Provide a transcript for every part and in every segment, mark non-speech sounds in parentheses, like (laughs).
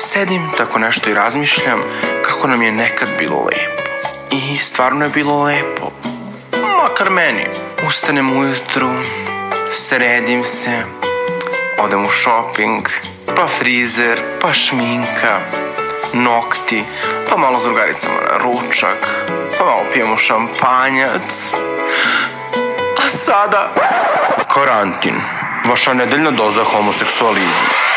Sedim tako nešto i razmišljam kako nam je nekad bilo lepo. I stvarno je bilo lepo. Makar meni. Ustanem ujutru, sredim se, odem u shopping, pa frizer, pa šminka, nokti, pa malo s drugaricama na ručak, pa malo pijemo šampanjac. A sada... Karantin. Vaša nedeljna doza homoseksualizma.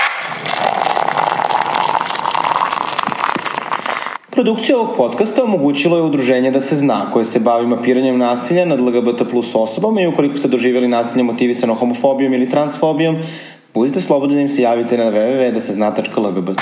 Produkcija ovog podcasta omogućilo je udruženje Da se zna, koje se bavi mapiranjem nasilja nad LGBT plus osobama i ukoliko ste doživjeli nasilje motivisano homofobijom ili transfobijom, budite slobodni da im se javite na www.dasezna.lgbt.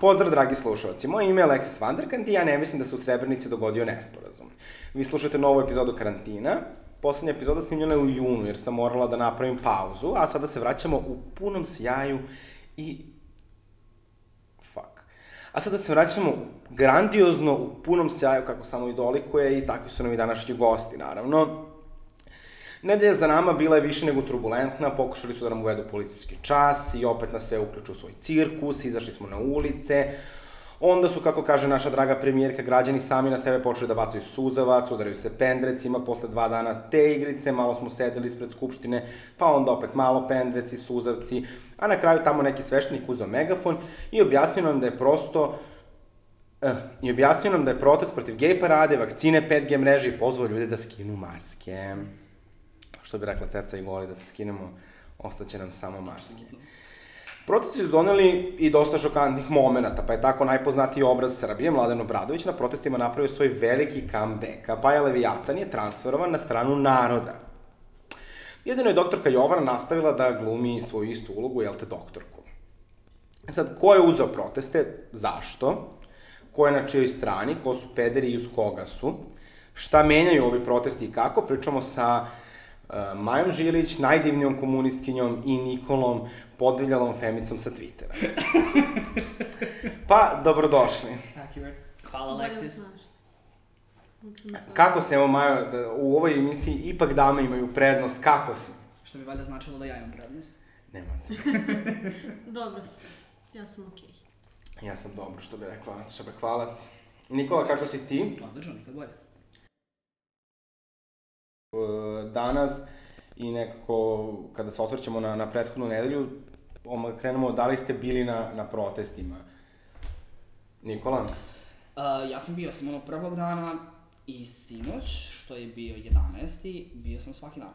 Pozdrav, dragi slušalci. Moje ime je Alexis Vanderkant i ja ne mislim da se u Srebrnici dogodio nesporazum. Vi slušate novu epizodu karantina. Poslednja epizoda snimljena je u junu, jer sam morala da napravim pauzu, a sada se vraćamo u punom sjaju i A sada se vraćamo grandiozno, u punom sjaju, kako samo i dolikuje, i takvi su nam i današnji gosti, naravno. Nedelja za nama bila je više nego turbulentna, pokušali su da nam uvedu policijski čas i opet nas sve uključu svoj cirkus, izašli smo na ulice, Onda su, kako kaže naša draga premijerka, građani sami na sebe počeli da bacaju suzavac, udaraju se pendrecima, posle dva dana te igrice, malo smo sedeli ispred Skupštine, pa onda opet malo pendreci, suzavci, a na kraju tamo neki sveštenik uzao megafon i objasnio nam da je prosto Uh, I objasnio nam da je protest protiv gej parade, vakcine, 5G mreže i pozvao ljude da skinu maske. Što bi rekla Ceca i Goli, da se skinemo, ostaće nam samo maske. Protesti su doneli i dosta šokantnih momenta, pa je tako najpoznatiji obraz Srbije, Mladen Obradović, na protestima napravio svoj veliki comeback, a Paja Leviatan je transferovan na stranu naroda. Jedino je doktorka Jovana nastavila da glumi svoju istu ulogu, jel te doktorku. Sad, ko je uzeo proteste? Zašto? Ko je na čijoj strani? Ko su pederi i uz koga su? Šta menjaju ovi protesti i kako? Pričamo sa uh, Majom Žilić, najdivnijom komunistkinjom i Nikolom, podviljalom femicom sa Twittera. (laughs) pa, dobrodošli. Hvala, Alexis. Kako ste, evo Majo, da u ovoj emisiji ipak dame imaju prednost, kako si? Što bi valjda značilo da ja imam prednost. Nema se. (laughs) dobro sam. Ja sam okej. Okay. Ja sam dobro, što bi rekla Šabekvalac. Nikola, kako si ti? Odlično, nikad bolje. E, danas i nekako kada se osvrćemo na, na prethodnu nedelju, krenemo da li ste bili na, na protestima. Nikola? Uh, ja sam bio sam ono prvog dana i sinoć, što je bio 11. bio sam svaki dan.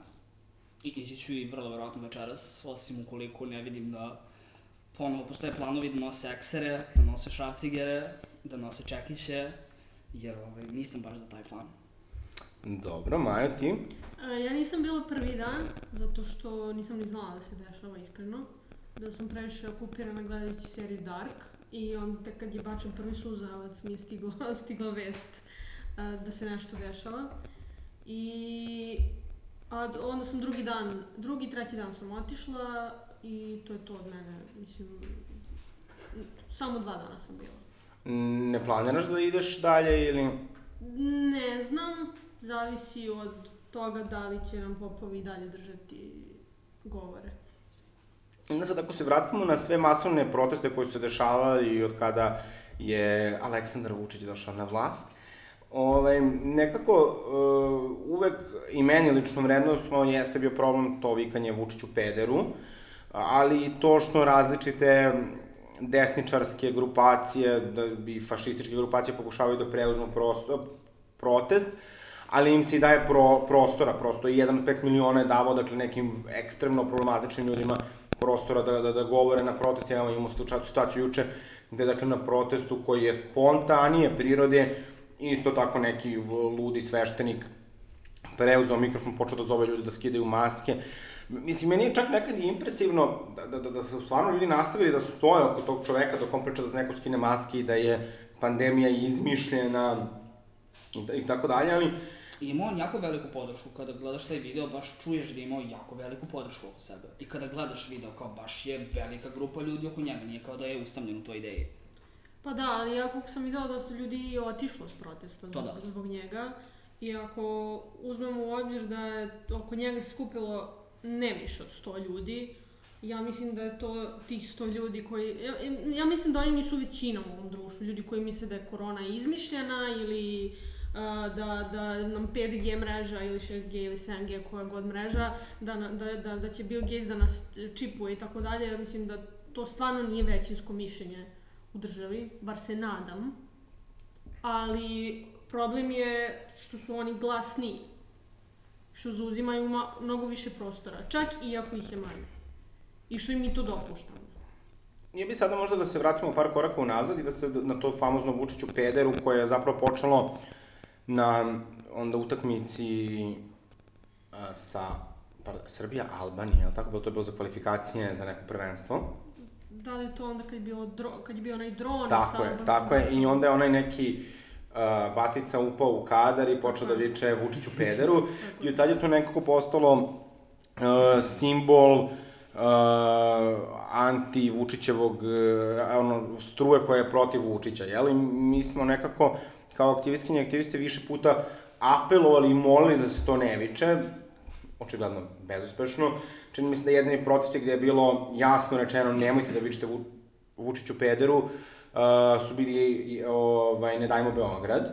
I ići ću i vrlo verovatno večeras, osim ukoliko ne vidim da ponovo postoje planovi da nose eksere, da nose šrafcigere, da nose čekiće, jer ovaj, nisam baš za taj plan. Dobro, Maja, ti? A, ja nisam bila prvi dan, zato što nisam ni znala da se dešava iskreno. Da sam previše okupirana gledajući seriju Dark i onda tek kad je bačen prvi suzavac mi je stigla, (laughs) stigla vest da se nešto dešava. I a onda sam drugi dan, drugi, treći dan sam otišla i to je to od mene. Mislim, samo dva dana sam bila. Ne planiraš da ideš dalje ili... Ne znam, zavisi od toga da li će nam popovi dalje držati govore. Onda sad ako se vratimo na sve masovne proteste koje su se dešavali i od kada je Aleksandar Vučić došao na vlast, ovaj, nekako uh, uvek i meni lično vrednostno jeste bio problem to vikanje Vučiću pederu, ali i to što različite desničarske grupacije da, i fašističke grupacije pokušavaju da preuzmu prosto, protest, ali im se i daje pro, prostora, prosto i jedan od pet miliona je davao, dakle, nekim ekstremno problematičnim ljudima prostora da, da, da govore na protestu. Ja imamo situaciju juče gde, dakle, na protestu koji je spontanije prirode, isto tako neki ludi sveštenik preuzao mikrofon, počeo da zove ljude da skidaju maske. Mislim, meni je čak nekad impresivno da, da, da, da su stvarno ljudi nastavili da stoje oko tog čoveka dok on priča da neko skine maske i da je pandemija izmišljena i, i tako dalje, ali I imao on jako veliku podršku, kada gledaš taj video baš čuješ da je imao jako veliku podršku oko sebe. I kada gledaš video kao baš je velika grupa ljudi oko njega, nije kao da je usamljen u toj ideji. Pa da, ali ja kako sam videla su ljudi otišlo s protesta zbog, da. zbog njega. I ako uzmemo u obzir da je oko njega skupilo ne više od 100 ljudi, Ja mislim da je to tih sto ljudi koji... Ja, ja mislim da oni nisu većina u ovom društvu. Ljudi koji misle da je korona izmišljena ili da, da nam 5G mreža ili 6G ili 7G koja god mreža, da, da, da, da će Bill Gates da nas čipuje i tako dalje. Ja mislim da to stvarno nije većinsko mišljenje u državi, bar se nadam. Ali problem je što su oni glasniji što zauzimaju ma- mnogo više prostora, čak i ako ih je manje. I što im mi to dopuštamo. Nije bi sada možda da se vratimo par koraka unazad i da se na to famozno Vučiću pederu koje je zapravo počelo na onda utakmici sa pa, Srbija Albanija, li tako bilo to je bilo za kvalifikacije za neko prvenstvo. Da li je to onda kad je, bilo dro, kad je bio onaj dron Tako je, tako je. I onda je onaj neki uh, batica upao u kadar i počeo da viče Vučiću pederu. (laughs) I od tad je to nekako postalo uh, simbol uh, anti-Vučićevog, uh, ono, struje koja je protiv Vučića, jel? I mi smo nekako, kao aktivistkinje i aktiviste, više puta apelovali i molili da se to ne viče, očigledno bezuspešno. Čini mi se da jedini protesti gde je bilo jasno rečeno nemojte da vičete Vu, Vučiću pederu, uh, su bili ovaj, Ne dajmo Beograd.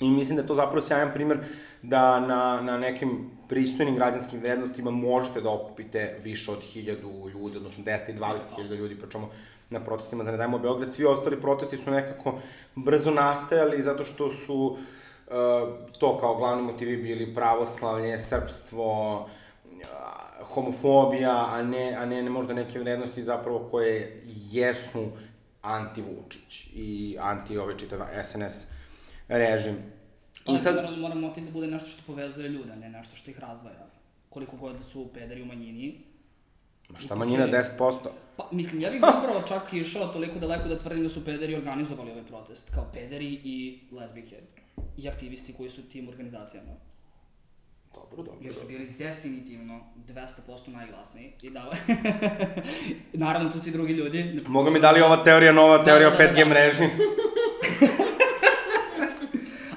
I mislim da je to zapravo sjajan primer da na, na nekim pristojnim građanskim vrednostima možete da okupite više od hiljadu ljudi, odnosno 10 i 20 hiljada ljudi, pričamo na protestima za Ne dajmo Beograd. Svi ostali protesti su nekako brzo nastajali zato što su uh, to kao glavni motivi bili pravoslavlje, srpstvo, uh, homofobija, a ne, a ne, ne možda neke vrednosti zapravo koje jesu anti-Vučić i anti ove čitava SNS režim. I Ali sad, mora, mora motiv da bude nešto što povezuje ljude, ne nešto što ih razdvaja. Koliko god da su pederi u manjini. ma šta manjina 10%? Pa, mislim, ja bih zapravo čak i išao toliko daleko da tvrdim da su pederi organizovali ovaj protest. Kao pederi i lezbijke. I aktivisti koji su tim organizacijama. Dobro, dobro. Jer su bili definitivno 200% najglasniji. I da, (laughs) naravno tu su i drugi ljudi. Mogu mi da li ova teorija nova teorija Da, o da, da, 5G da. mreži? (laughs)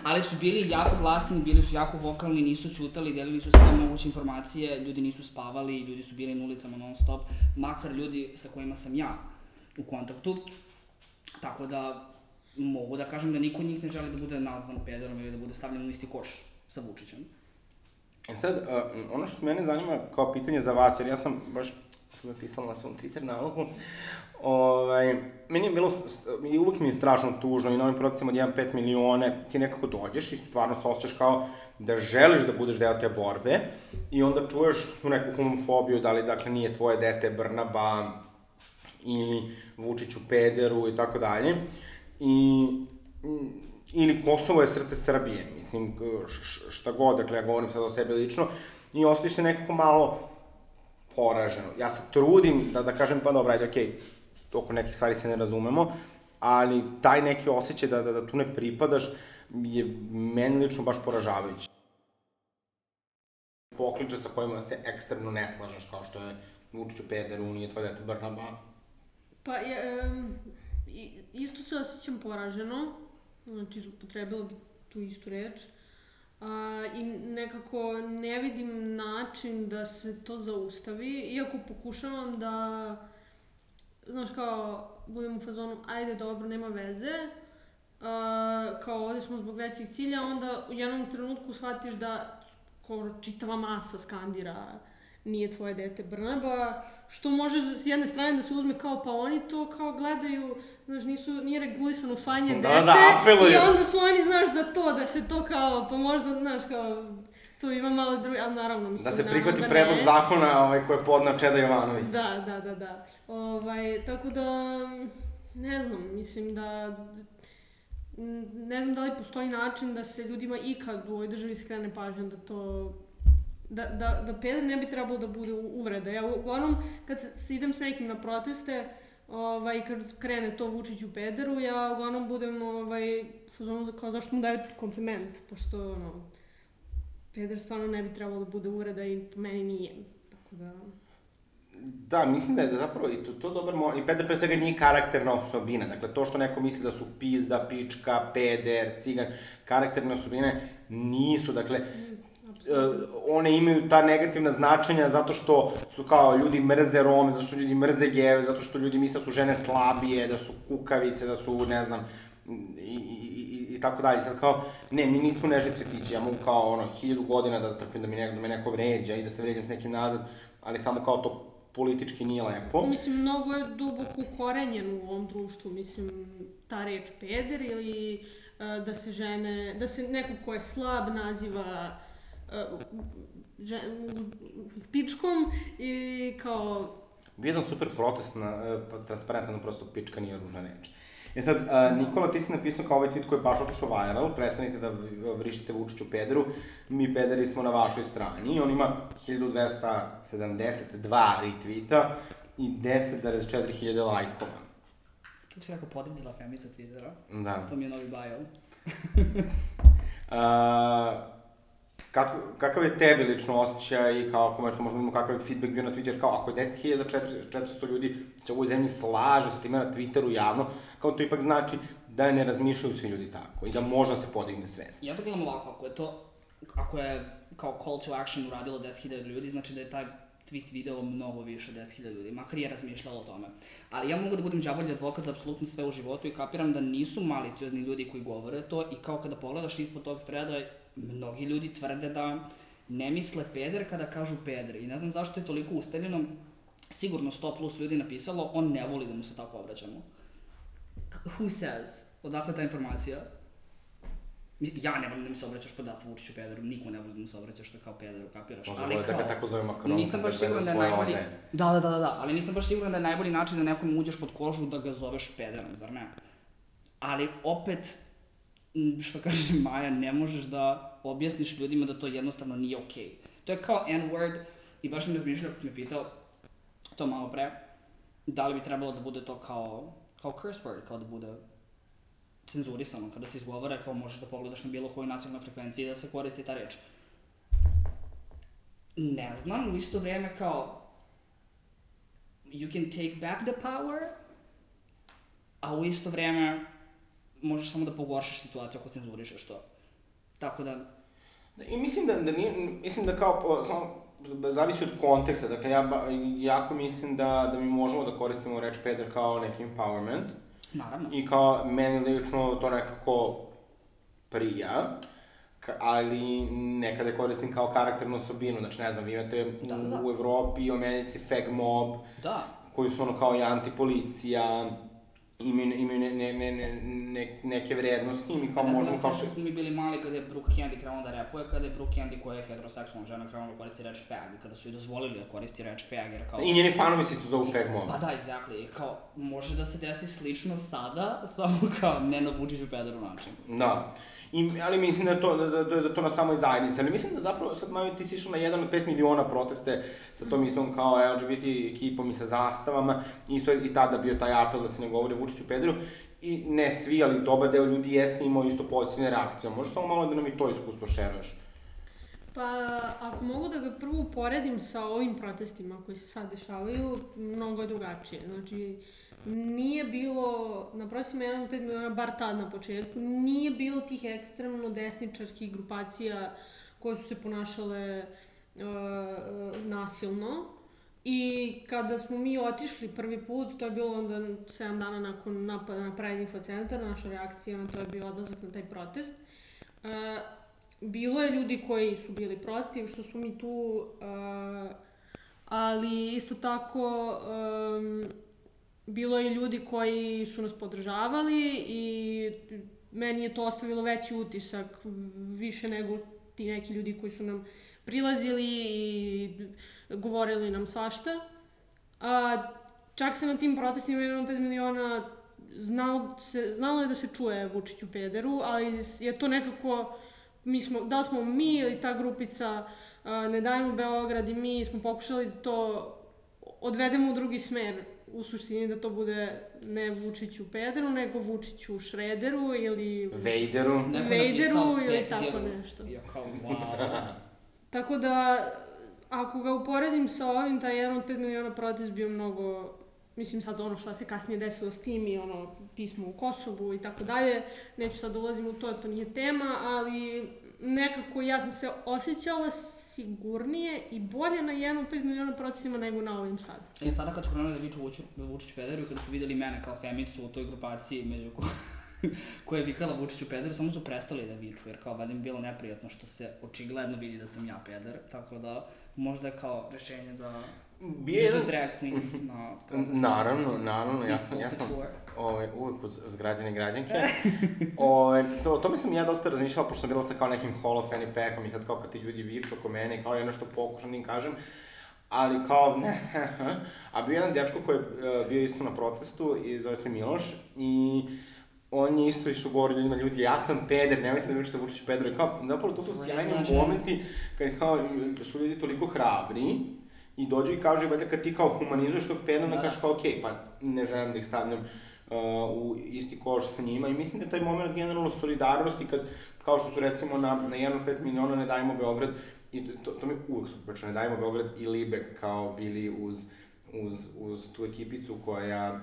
Ali su bili jako glasni, bili su jako vokalni, nisu čutali, delili su sve moguće informacije, ljudi nisu spavali, ljudi su bili na ulicama non stop, makar ljudi sa kojima sam ja u kontaktu. Tako da mogu da kažem da niko od njih ne želi da bude nazvan pederom ili da bude stavljen u isti koš sa Vučićem. E sad, uh, ono što mene zanima kao pitanje za vas, jer ja sam baš sam napisala na svom Twitter nalogu, ovaj, meni je bilo, i uvijek mi je strašno tužno i na ovim protestima od 1,5 milione, ti nekako dođeš i stvarno se osjećaš kao da želiš da budeš deo te borbe i onda čuješ tu neku homofobiju, da li dakle nije tvoje dete Brnaba ili Vučiću pederu i tako dalje. I ili Kosovo je srce Srbije, mislim, šta god, dakle, ja govorim sad o sebi lično, i osjetiš se nekako malo poraženo. Ja se trudim da, da kažem, pa dobro, ajde, okej, oko nekih stvari se ne razumemo, ali taj neki osjećaj da, da, da tu ne pripadaš je meni lično baš poražavajući. Pokliče sa kojima se ekstremno ne slažeš, kao što je Vučiću pederu, nije tvoj dete Brnaba, Pa, je, um, isto se osjećam poraženo, znači upotrebila bi tu istu reč, a, i nekako ne vidim način da se to zaustavi, iako pokušavam da, znaš kao, budem u fazonu, ajde dobro, nema veze, a, kao ovde smo zbog većih cilja, onda u jednom trenutku shvatiš da skoro čitava masa skandira nije tvoje dete Brnaba, što može s jedne strane da se uzme kao pa oni to kao gledaju, znaš, nisu, nije regulisano usvajanje Da, dece da, apeluju. i onda su oni, znaš, za to da se to kao, pa možda, znaš, kao, tu ima malo drugi, ali naravno, mislim, da se naravno prihvati da predlog ne. zakona ovaj, koji je podnao Čeda Jovanović. Da, da, da, da. Ovaj, tako da, ne znam, mislim da, ne znam da li postoji način da se ljudima ikad u ovoj državi skrene pažnja da to da, da, da peder ne bi trebalo da bude uvreda. Ja uglavnom, kad se, idem s nekim na proteste, ovaj, kad krene to Vučić u pederu, ja uglavnom budem ovaj, u fazonu za- kao zašto mu daju kompliment, pošto ono, peder stvarno ne bi trebalo da bude uvreda i po meni nije. Tako da... Da, mislim da je da zapravo i to, to dobar mo... I peder pre svega nije karakterna osobina. Dakle, to što neko misli da su pizda, pička, peder, cigan, karakterne osobine nisu. Dakle, one imaju ta negativna značenja zato što su kao ljudi mrze Rome, zato što ljudi mrze geve, zato što ljudi misle da su žene slabije, da su kukavice, da su, ne znam, i, i, i, i tako dalje. Sad kao, ne, mi nismo nežni cvetići, ja mogu kao, ono, hiljadu godina da trpim da mi, neko, da me neko vređa i da se vređam s nekim nazad, ali samo kao to politički nije lepo. Mislim, mnogo je duboko ukorenjen u ovom društvu, mislim, ta reč peder ili uh, da se žene, da se neko ko je slab naziva žen, pičkom i kao... Bio super protest na, uh, transparentan, prosto pička nije ružna reč. E sad, uh, Nikola, ti si napisao kao ovaj tweet koji je baš otišao viral, prestanite da vrištite Vučiću pederu, mi pederi smo na vašoj strani, on ima 1272 retweeta i 10,4 hiljade lajkova. Kako si rekao, podebljila femica Twittera? Da. To mi je novi bio. uh, (laughs) kako, kakav je tebi lično osjećaj i kao ako možemo možemo kakav je feedback bio na Twitter, kao ako je 10.400 ljudi se u ovoj zemlji slaže sa time na Twitteru javno, kao to ipak znači da ne razmišljaju svi ljudi tako i da možda se podigne svest. Ja to gledam ovako, ako je to, ako je kao call to action uradilo 10.000 ljudi, znači da je taj tweet video mnogo više od 10.000 ljudi, makar je razmišljalo o tome. Ali ja mogu da budem džavolji advokat za apsolutno sve u životu i kapiram da nisu maliciozni ljudi koji govore to i kao kada pogledaš ispod tog Freda, mnogi ljudi tvrde da ne misle peder kada kažu peder i ne znam zašto je toliko usteljeno, sigurno 100 plus ljudi napisalo, on ne voli da mu se tako obraćamo. Who says? Odakle ta informacija? Ja ne volim da mi se obraćaš da se Vučiću pederu, niko ne voli da mu se obraćaš kao pederu, kapiraš. Možda ali kao, da ga tako zove Macron, nisam baš siguran da je najbolji, da, da, da, da, da, ali nisam baš siguran da je najbolji način da nekom uđeš pod kožu da ga zoveš pederom, zar ne? Ali opet, što kaže (laughs) Maja, ne možeš da objasniš ljudima da to jednostavno nije okej. Okay. To je kao N-word i baš sam razmišljao kako si me pitao to malo pre, da li bi trebalo da bude to kao, kao curse word, kao da bude cenzurisano, kada se izgovara, kao možeš da pogledaš na bilo koju nacionalnoj frekvenciji da se koristi ta reč. Ne znam, u isto vreme kao you can take back the power, a u isto vreme možeš samo da pogoršaš situaciju ako cenzurišeš to. Tako da... I mislim da, da nije, mislim da kao, samo, da zavisi od konteksta, dakle ja jako mislim da, da mi možemo da koristimo reč peder kao neki empowerment, Naravno. I kao, meni lično to nekako prija, ali nekada koristim kao karakternu osobinu, znači ne znam, vi imate da, da, da. u Evropi i u Americi fag mob, da. koji su ono kao i antipolicija, imaju, imaju ne, ne, ne, ne, neke vrednosti i kao možemo kao što... Znam, mi bili mali kada je Brooke Candy krenuo da repuje, kada je Brooke Candy koja je heteroseksualna žena krenula da koristi reč fag, kada su i dozvolili da koristi reč fag, jer kao... I njeni fanovi se isto zovu fag mom. Pa da, exactly, kao, može da se desi slično sada, (laughs) samo kao ne na Vučiću pederu način. Da. I, ali mislim da to, da, da, da, to na samoj zajednici. Ali mislim da zapravo sad Maju ti si išao na jedan od 5 miliona proteste sa tom istom kao LGBT ekipom i sa zastavama. Isto je i tada bio taj apel da se ne govori Vučiću Pedru. I ne svi, ali dobar deo ljudi jeste imao isto pozitivne reakcije. Možeš samo malo da nam i to iskustvo šeruješ? Pa, ako mogu da ga prvo uporedim sa ovim protestima koji se sad dešavaju, mnogo je drugačije. Znači, nije bilo, na prosima 1 5 miliona, bar tad na početku, nije bilo tih ekstremno desničarskih grupacija koje su se ponašale uh, nasilno. I kada smo mi otišli prvi put, to je bilo onda 7 dana nakon napada na Pride Info centar, naša reakcija na to je bila odlazak na taj protest. Uh, bilo je ljudi koji su bili protiv, što smo mi tu, uh, ali isto tako um, bilo je ljudi koji su nas podržavali i meni je to ostavilo veći utisak, više nego ti neki ljudi koji su nam prilazili i govorili nam svašta. A, čak se na tim protestima 1,5 miliona znao, se, znalo je da se čuje Vučiću pederu, ali je to nekako, mi smo, da smo mi ili ta grupica a, Ne dajmo Beograd i mi smo pokušali da to odvedemo u drugi smer u suštini da to bude ne Vučiću Pederu, nego Vučiću Šrederu ili... Vejderu. Vejderu ili tako nešto. Ja kao, wow. (laughs) tako da, ako ga uporedim sa ovim, taj jedan od 5 miliona protest bio mnogo mislim sad ono šta se kasnije desilo s tim i ono pismo u Kosovu i tako dalje, neću sad ulazim u to, to nije tema, ali nekako ja sam se osjećala sigurnije i bolje na 1,5 miliona procesima nego na ovim sad. I sada kad su krenuli da viču Vučić, Vučić pederu i kada su videli mene kao femicu u toj grupaciji među ko, (laughs) koja je vikala Vučiću pederu, samo su prestali da viču, jer kao valjda mi je bilo neprijatno što se očigledno vidi da sam ja peder, tako da možda je kao rešenje da Bio je jedan... drag queens protestu. Naravno, naravno, ja sam, ja sam ovaj, uvek uz, uz građane i građanke. (laughs) ovaj, to, to mi sam ja dosta razmišljala, pošto sam bila sa kao nekim Hall of Fanny packom i sad kao kad ti ljudi viču oko mene, kao ja nešto pokušam da im kažem, ali kao, ne, (laughs) a bio je jedan dečko koji je uh, bio isto na protestu i zove se Miloš i on je isto išao govori ljudima, ljudi, ja sam peder, nemojte da mi učite Vučić peder. I kao, zapravo to su sjajni momenti kad kao, su ljudi toliko hrabri i dođu i kažu, valjda kad ti kao humanizuješ tog peda, onda Da. kažeš kao, okej, pa ne želim da ih stavljam uh, u isti koš sa njima i mislim da taj moment generalno solidarnosti kad, kao što su recimo na, na 1,5 miliona ne dajmo Beograd, i to, to mi uvek su priča, ne dajmo Beograd i Libek kao bili uz, uz, uz tu ekipicu koja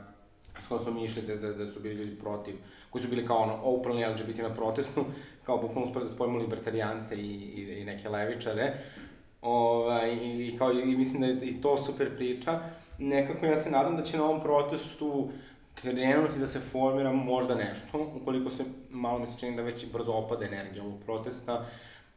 s kojom smo mi išli da, da, da su bili ljudi protiv, koji su bili kao ono openly LGBT na protestu, kao bukvalno uspeli da spojimo libertarijance i, i, i neke levičare. Ovaj, i, kao, i mislim da je i to super priča. Nekako ja se nadam da će na ovom protestu krenuti da se formira možda nešto, ukoliko se, malo mi se čini da već brzo opada energija ovog protesta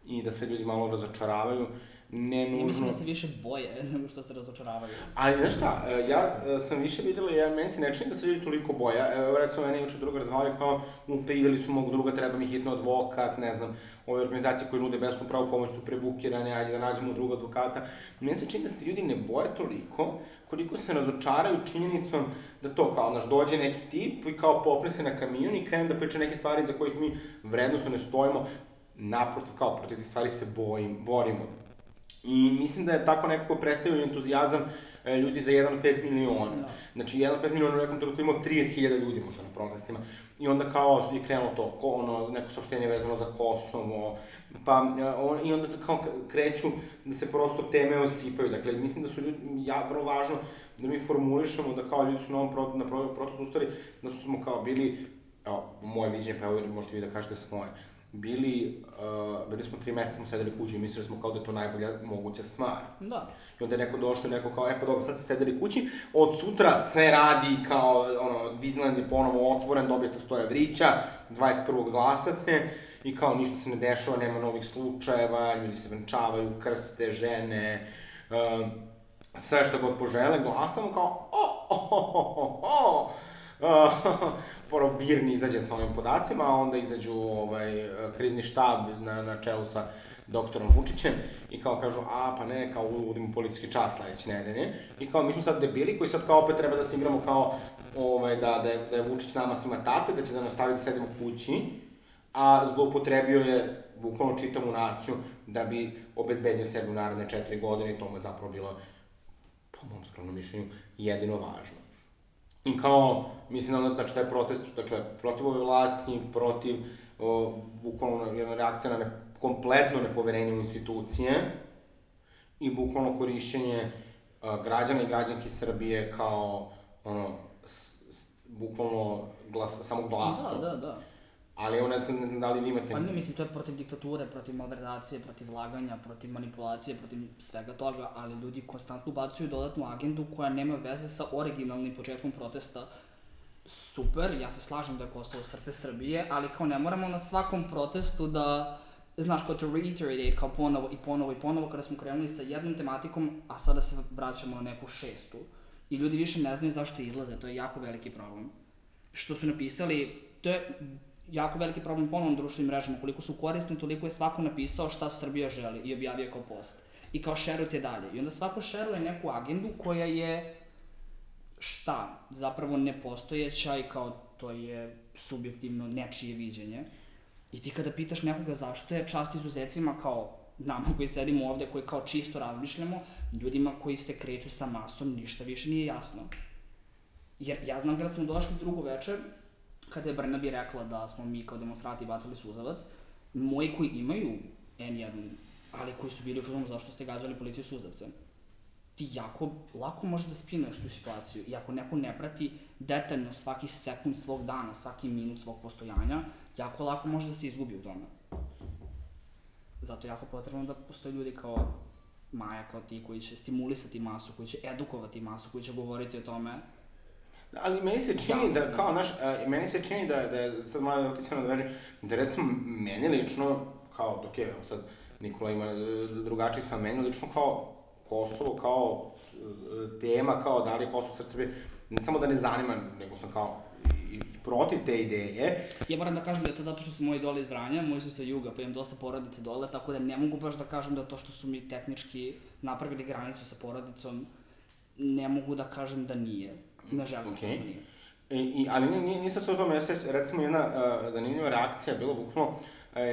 i da se ljudi malo razočaravaju. Ne I nužno... mislim da se više boje (laughs) nego što se razočaravaju. Ali, znaš šta, e, ja e, sam više videla, ja, meni se ne čini da se ljudi toliko boja. Evo, recimo, mene juče druga razvalio kao, upivili su mog druga, treba mi hitno advokat, ne znam, ove organizacije koje nude besplatnu pravu pomoć su prebukirane, ajde da nađemo drugog advokata. Meni se čini da se ljudi ne boje toliko, koliko se razočaraju činjenicom da to kao, znaš, dođe neki tip i kao popne se na kamion i krene da priča neke stvari za kojih mi vrednostno ne stojimo, naprotiv, kao protiv tih stvari se bojim, borimo. I mislim da je tako nekako prestao entuzijazam e, ljudi za 1,5 miliona. Da. Znači, 1,5 miliona u nekom trenutku imao 30.000 ljudi možda na protestima. I onda kao je krenulo to, ko, ono, neko saopštenje vezano za Kosovo, pa e, on, i onda kao kreću da se prosto teme osipaju. Dakle, mislim da su ljudi, ja, vrlo važno da mi formulišemo da kao ljudi su na ovom pro, na pro- protestu ustali, da su smo kao bili, evo, moje viđenje, pa evo možete vi da kažete sa moje, bili, uh, bili smo tri meseca smo sedeli kući i mislili smo kao da je to najbolja moguća stvar. Da. I onda je neko došao i neko kao, e pa dobro, sad ste sedeli kući, od sutra sve radi kao, ono, Disneyland je ponovo otvoren, dobijete 100 evrića, 21. glasate, i kao ništa se ne dešava, nema novih slučajeva, ljudi se venčavaju, krste, žene, uh, sve što god požele, glasamo kao, o, o, o, o, o, Uh, (laughs) prvo Birni izađe sa ovim podacima, a onda izađu ovaj, krizni štab na, na čelu sa doktorom Vučićem i kao kažu, a pa ne, kao uvodimo policijski čas sledeće nedelje. I kao mi smo sad debili koji sad kao opet treba da se igramo kao ovaj, da, da, je, da je Vučić nama svima tate, da će da nastavi da sedimo kući, a zloupotrebio je bukvalno čitavu naciju da bi obezbedio sebi u naredne četiri godine i to mu je zapravo bilo, po mom skromnom mišljenju, jedino važno. I kao, mislim da znači taj protest, dakle, protiv ove vlasti, protiv, o, bukvalno jedna reakcija na ne, kompletno nepoverenje u institucije i bukvalno korišćenje a, građana i građanki Srbije kao, ono, s, s, bukvalno glas, samog glasa. Da, da, da. Ali evo ne znam, ne znam da li vi imate... Pa ne, mislim, to je protiv diktature, protiv malverzacije, protiv laganja, protiv manipulacije, protiv svega toga, ali ljudi konstantno ubacuju dodatnu agendu koja nema veze sa originalnim početkom protesta. Super, ja se slažem da je Kosovo srce Srbije, ali kao ne moramo na svakom protestu da, znaš, kao to reiterate, kao ponovo i ponovo i ponovo, kada smo krenuli sa jednom tematikom, a sada se vraćamo na neku šestu. I ljudi više ne znaju zašto izlaze, to je jako veliki problem. Što su napisali, to je jako veliki problem ponovno društvenim mrežama, koliko su korisni, toliko je svako napisao šta Srbija želi i objavio kao post. I kao šerujte dalje. I onda svako šeruje neku agendu koja je šta? Zapravo nepostojeća i kao to je subjektivno nečije viđenje. I ti kada pitaš nekoga zašto je čast izuzecima kao nama koji sedimo ovde, koji kao čisto razmišljamo, ljudima koji se kreću sa masom ništa više nije jasno. Jer ja znam kada smo došli drugu večer, kada je Brnabi rekla da smo mi kao demonstrati bacali suzavac, moji koji imaju N1, ali koji su bili u filmu zašto ste gađali policiju suzavcem, ti jako lako možeš da spinuješ tu situaciju. I ako neko ne prati detaljno svaki sekund svog dana, svaki minut svog postojanja, jako lako može da se izgubi u tome. zato je jako potrebno da postoje ljudi kao Maja, kao ti koji će stimulisati masu, koji će edukovati masu, koji će govoriti o tome. Ali meni se čini da, kao, znaš, uh, meni se čini da, da je, sad malo da ti se nadvežem, da recimo meni lično, kao, dok je, evo sad, Nikola ima e, drugačiji sam, meni lično kao Kosovo, kao e, tema, kao da li je Kosovo srce Srbije, ne samo da ne zanima, nego sam kao i, i protiv te ideje. Ja moram da kažem da je to zato što su moji dole iz Vranja, moji su sa juga, pa imam dosta porodice dole, tako da ne mogu baš da kažem da to što su mi tehnički napravili granicu sa porodicom, ne mogu da kažem da nije. Okej. da nije. I, i, ali nije, nisam se o tome, recimo jedna uh, zanimljiva reakcija je bila bukvalno, uh,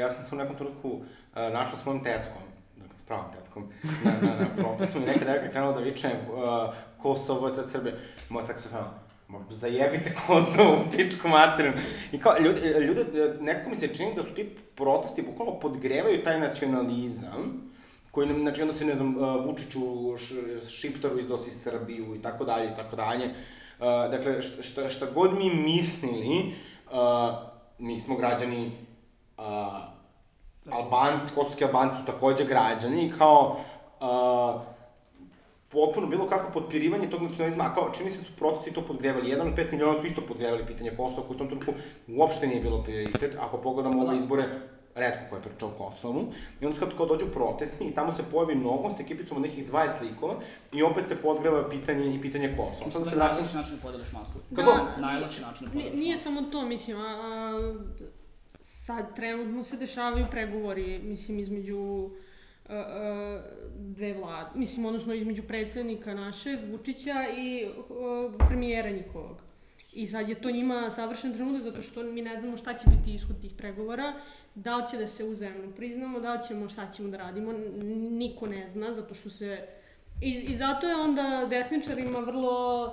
ja sam se u nekom trenutku uh, našla s mojom tetkom, dakle s pravom tetkom, na, na, na protestu i neka devojka krenula da viče uh, Kosovo sa Srbije. Moja tetka su ma zajebite Kosovo u pičku materinu. I kao, ljudi, ljudi, nekako mi se čini da su ti protesti bukvalno podgrevaju taj nacionalizam, koji nam, znači onda se, ne znam, uh, Vučiću, š, Šiptaru izdosi Srbiju i tako dalje i tako dalje. Uh, dakle, šta, šta, god mi mislili, uh, mi smo građani uh, Albanci, kosovski Albanci su takođe građani i kao uh, potpuno bilo kako potpirivanje tog nacionalizma, a kao čini se su protesti to podgrevali. Jedan od pet miliona su isto podgrevali pitanje Kosova, koji u tom trenutku uopšte nije bilo prioritet. Ako pogledamo ove izbore, redko ko je pričao o Kosovu. I onda kad kao dođu protesti i tamo se pojavi nogo sa ekipicom od nekih 20 likova i opet se podgreva pitanje i pitanje Kosova. Sad da se vratim... najlakši način da podeliš masu. Kako? Da, Najlakši način da podeliš Nije masu. samo to, mislim, a, a, sad trenutno se dešavaju pregovori, mislim, između dve vlade, mislim, odnosno između predsednika našeg, Vučića i premijera njihovog. I sad je to njima savršen trenutak zato što mi ne znamo šta će biti ishod tih pregovora, da li će da se uzajemno priznamo, da li ćemo, šta ćemo da radimo, niko ne zna, zato što se... I, i zato je onda desničarima vrlo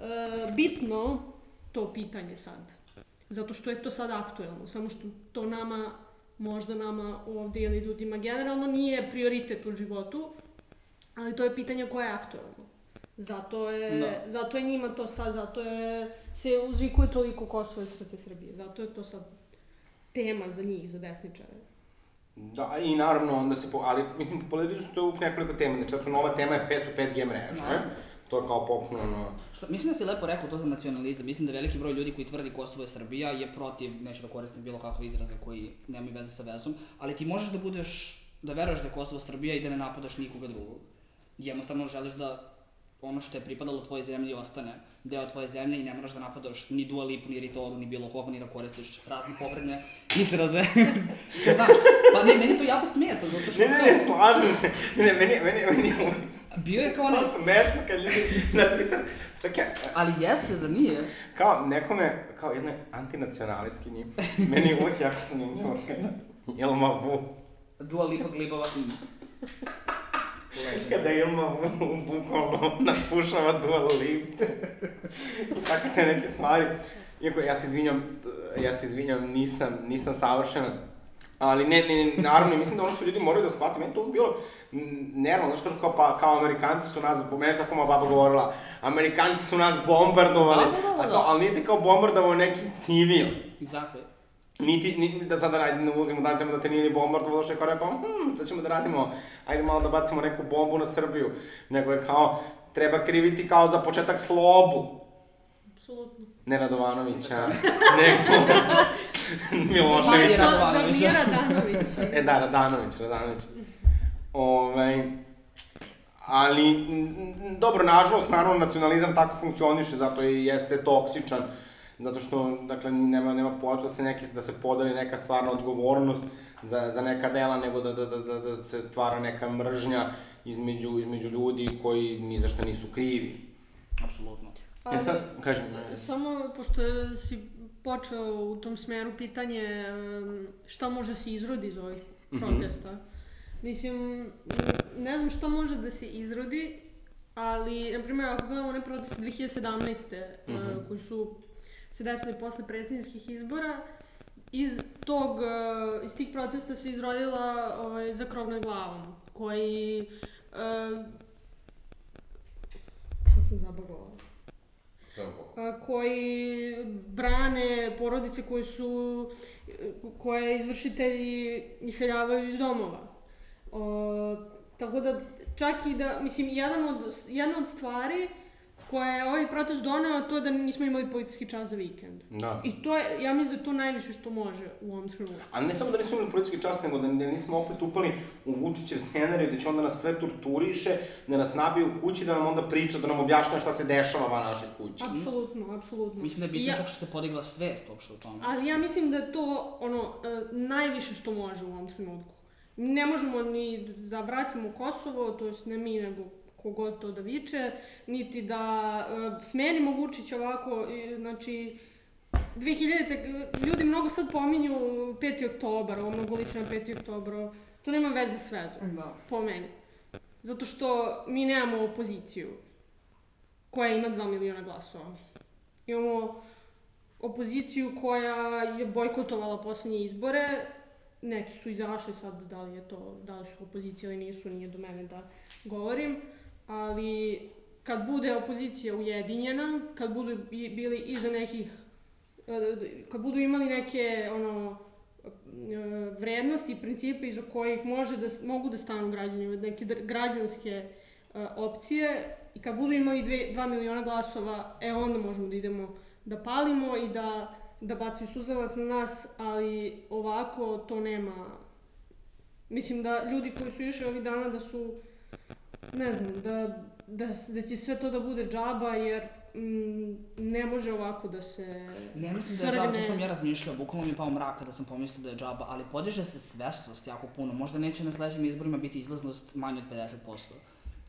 e, bitno to pitanje sad. Zato što je to sad aktuelno, samo što to nama, možda nama ovde ili ljudima generalno nije prioritet u životu, ali to je pitanje koje je aktuelno. Zato je, Da. zato je njima to sad, zato je, se uzvikuje toliko Kosovo i srce Srbije. Zato je to sad tema za njih, za desničare. Da, i naravno onda se, po, ali mislim, politici su to uvijek nekoliko tema, znači sad su nova tema je 5 su 5G mreže, Da. ne? To je kao popuno, ono, Što, mislim da si lepo rekao to za nacionalizam. Mislim da veliki broj ljudi koji tvrdi Kosovo je Srbija je protiv, neću da koristim bilo kakve izraze koji nemaju veze sa vezom, ali ti možeš da budeš, da veruješ da je Kosovo Srbija i da ne napadaš nikoga drugog. Jednostavno želiš da ono što je pripadalo tvojoj zemlji ostane deo tvoje zemlje i ne moraš da napadaš ni Dua Lipu, ni Ritoru, ni bilo koga, ni da koristiš razne popredne izraze. (laughs) Znaš, pa ne, meni to jako smeta, zato što... Ne, ne, ne, slažem se. Ne, ne, meni, meni, meni Bio je kao ne... ono smešno kad ljudi na Twitter, čekaj, Ali jeste, za nije. kao nekome, kao jednoj antinacionalistkinji, meni je uvijek jako zanimljivo Ilma Vu, Dua Lipa glibava i... kada Ilma Vu (laughs) bukvalno napušava Dua Lip. I tako te neke stvari. Iako ja se izvinjam, ja se izvinjam, nisam, nisam savršena, Ali ne, ne, ne, naravno, mislim da ono što ljudi moraju da shvate, meni to uvijek bilo nervno, znaš kažu kao, pa, kao Amerikanci su nas, po meni je tako moja baba govorila, Amerikanci su nas bombardovali, Da, da, da, da. ali nije te kao bombardovao neki civil. Exactly. Niti, niti da sada ajde, ne ulazimo da da te nije ni bombardovalo, što je kao rekao, hm, šta ćemo da radimo, ajde malo da bacimo neku bombu na Srbiju, nego je kao, treba kriviti kao za početak slobu. Apsolutno. Ne Radovanovića, (laughs) nego (laughs) Miloševića. Za- Radanović. Mira Danović. (laughs) E da, Radanović, Radanović. Ovaj, ali, dobro, nažalost, naravno, nacionalizam tako funkcioniše, zato i jeste toksičan, zato što, dakle, nema, nema pojata da se, neki, da se podeli neka stvarna odgovornost za, za neka dela, nego da, da, da, da, da se stvara neka mržnja između, između ljudi koji ni za šta nisu krivi. Apsolutno. E sad, kažem, Samo, pošto si počeo u tom smeru pitanje šta može se izrodi iz ovih Mhm. protesta. Mislim, m, ne znam šta može da se izrodi, ali, na primjer, ako gledamo one proteste 2017. e, Mhm. koji su se desili posle predsjedničkih izbora, iz tog, e, iz tih protesta se izrodila ovaj, za krov nad glavom, koji... E, sad sam zabagovala a, koji brane porodice koje su koje izvršitelji iseljavaju iz domova. O, tako da, čak i da, mislim, jedan od, jedna od stvari koja je ovaj protest doneo, to je da nismo imali policijski čas za vikend. Da. I to je, ja mislim da je to najviše što može u ovom trenutku. A ne samo da nismo imali politički čast, nego da, da nismo opet upali u Vučićev scenarij, da će onda nas sve torturiše, da nas nabije u kući, da nam onda priča, da nam objašnja šta se dešava van naše kuće. Apsolutno, apsolutno. Mislim da je bitno ja, čak što se podigla svest uopšte u tome. Ali ja mislim da je to ono, e, najviše što može u ovom trenutku. Ne možemo ni da vratimo Kosovo, to jest ne mi, nego kogod to da viče, niti da uh, smenimo Vučić ovako, i, znači, 2000. ljudi mnogo sad pominju 5. oktobar, ovo mnogo lično na 5. oktobar, to nema veze s vezom, Da. po meni. Zato što mi nemamo opoziciju koja ima 2 miliona glasova. Imamo opoziciju koja je bojkotovala poslednje izbore, neki su izašli sad, da li je to, da li su opozicija ili nisu, nije do mene da govorim, ali kad bude opozicija ujedinjena, kad budu bi- bili iza nekih, e, kad budu imali neke, ono, e, vrednosti i principe iza kojih može da, mogu da stanu građani, neke građanske e, opcije i kad budu imali 2 miliona glasova, e onda možemo da idemo da palimo i da, da bacaju suzavac na nas, ali ovako to nema... Mislim da ljudi koji su išli ovih dana da su, ne znam, da, da, da će sve to da bude džaba jer mm, ne može ovako da se Ne mislim da je džaba, to sam ja razmišljao, bukvalno mi je pao mrak kada sam pomislio da je džaba, ali podiže se svesnost jako puno. Možda neće na sledećim izborima biti izlaznost manje od 50%.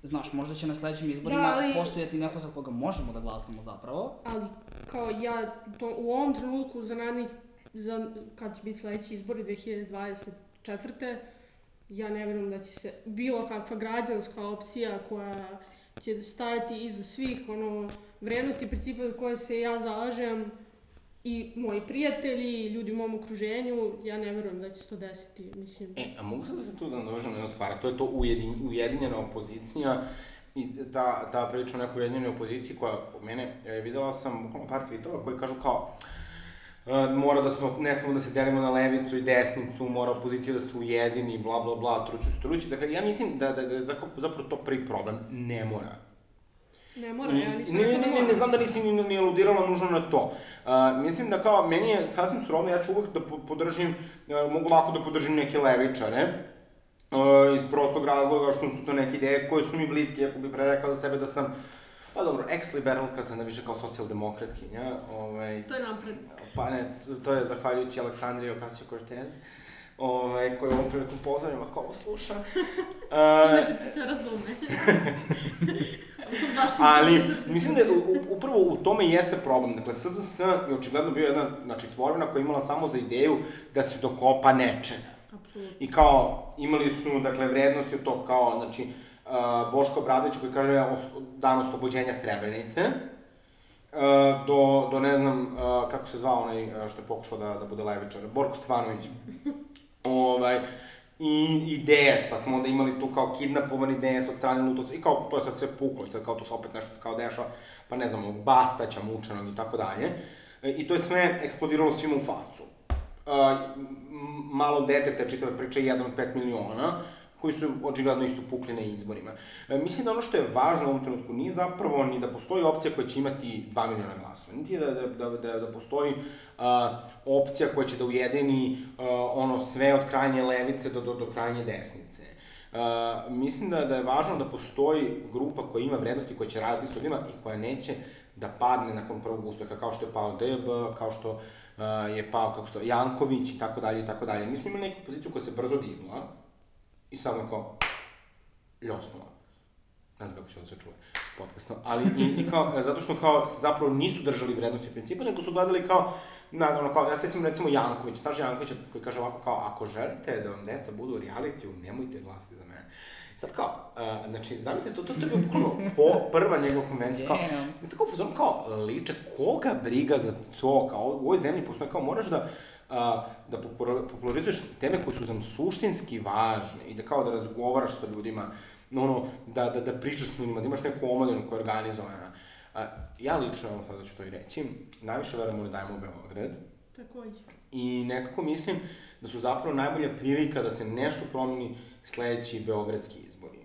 Znaš, možda će na sledećim izborima Da, ali- postojati neko za koga možemo da glasamo zapravo. ali kao ja to, u ovom trenutku za narednih, za, kad će biti sledeći izbori 2024. Ja ne verujem da će se bilo kakva građanska opcija koja će stajati iza svih ono, vrednosti i principa za koje se ja zalažem i moji prijatelji i ljudi u mom okruženju, ja ne verujem da će se to desiti, mislim. E, a mogu sad da se tu da nadovežem na jednu stvar, to je to ujedin, ujedinjena opozicija i ta, ta priča o nekoj ujedinjenoj opoziciji koja mene, e, videla sam par tweetova koji kažu kao mora da smo, ne smemo da se delimo na levicu i desnicu, mora opozicija da se ujedini, bla, bla, bla, truću se trući. Dakle, ja mislim da, da, da je zapravo to prvi problem. Ne mora. Ne mora, ja nisam ne, ne, ne, da ne, znam da nisi ni, ni aludirala nužno na to. Uh, mislim da kao, meni je sasvim srodno, ja ću uvek da po- podržim, uh, mogu lako da podržim neke levičare, uh, iz prostog razloga što su to neke ideje koje su mi bliske, ako bi pre rekla za sebe da sam, pa dobro, ex-liberalka, sam da više kao socijaldemokratkinja, ovaj, To je napred. pa ne, to, je zahvaljujući Aleksandriji Ocasio-Cortez, ovaj, koju ovom prilikom pozdravljam ako ovo sluša. (laughs) Uh, Znači ti sve razume. (laughs) Ali, mislim da je, upravo u tome jeste problem. Dakle, SZS je očigledno bio jedna, znači, tvorina koja je imala samo za ideju da se dokopa nečega. Apsolutno. I kao, imali su, dakle, vrednosti od tog, kao, znači, uh, Boško Bradović koji kaže dan oslobođenja Srebrenice, uh, do, do ne znam, uh, kako se zvao onaj uh, što je pokušao da, da bude levičar, Borko Stefanović. (laughs) ovaj, i, i DS, pa smo onda imali tu kao kidnapovani DS od strane Lutosa, i kao, to je sad sve puklo, i sad kao to se opet nešto kao dešava, pa ne znam, Bastaća, mučenog i tako dalje. E, I to je sve eksplodiralo svima u facu. Uh, malo detete, čitava priča, jedan od 5 miliona, koji su očigledno isto pukli na izborima. E, mislim da ono što je važno u ovom trenutku nije zapravo ni da postoji opcija koja će imati 2 miliona glasova, niti da, da, da, da, da postoji a, opcija koja će da ujedini a, ono sve od krajnje levice do, do, do krajnje desnice. Uh, mislim da, da je važno da postoji grupa koja ima vrednosti, koja će raditi s ljudima i koja neće da padne nakon prvog uspeha, kao što je pao DB, kao što uh, je pao kako se, Janković i tako dalje i tako dalje. Mi smo imali neku poziciju koja se brzo dignula i samo je kao ljosnula. Ne znam kako će da se čuje podcastno, ali i, i kao, e, zato što kao zapravo nisu držali vrednosti i principa, nego su gledali kao, na, ono kao, ja sećam recimo Janković, Saša Janković koji kaže ovako kao, ako želite da vam deca budu u realitiju, nemojte glasiti za mene. Sad kao, uh, znači, zamislite, to, to, to je bio bukvalno po, prva njegova konvencija, kao. Jeste kao fuzon kao liče, koga briga za to, kao u ovoj zemlji postoje kao moraš da a, da popula- popularizuješ teme koje su nam suštinski važne i da kao da razgovaraš sa ljudima, no, ono, da, da, da pričaš s ljudima, da imaš neku omladinu koja je organizovana. A, ja lično, evo sada ću to i reći, najviše verujem da dajemo u Beograd Takođe. i nekako mislim da su zapravo najbolja prilika da se nešto promeni sledeći beogradski izbori.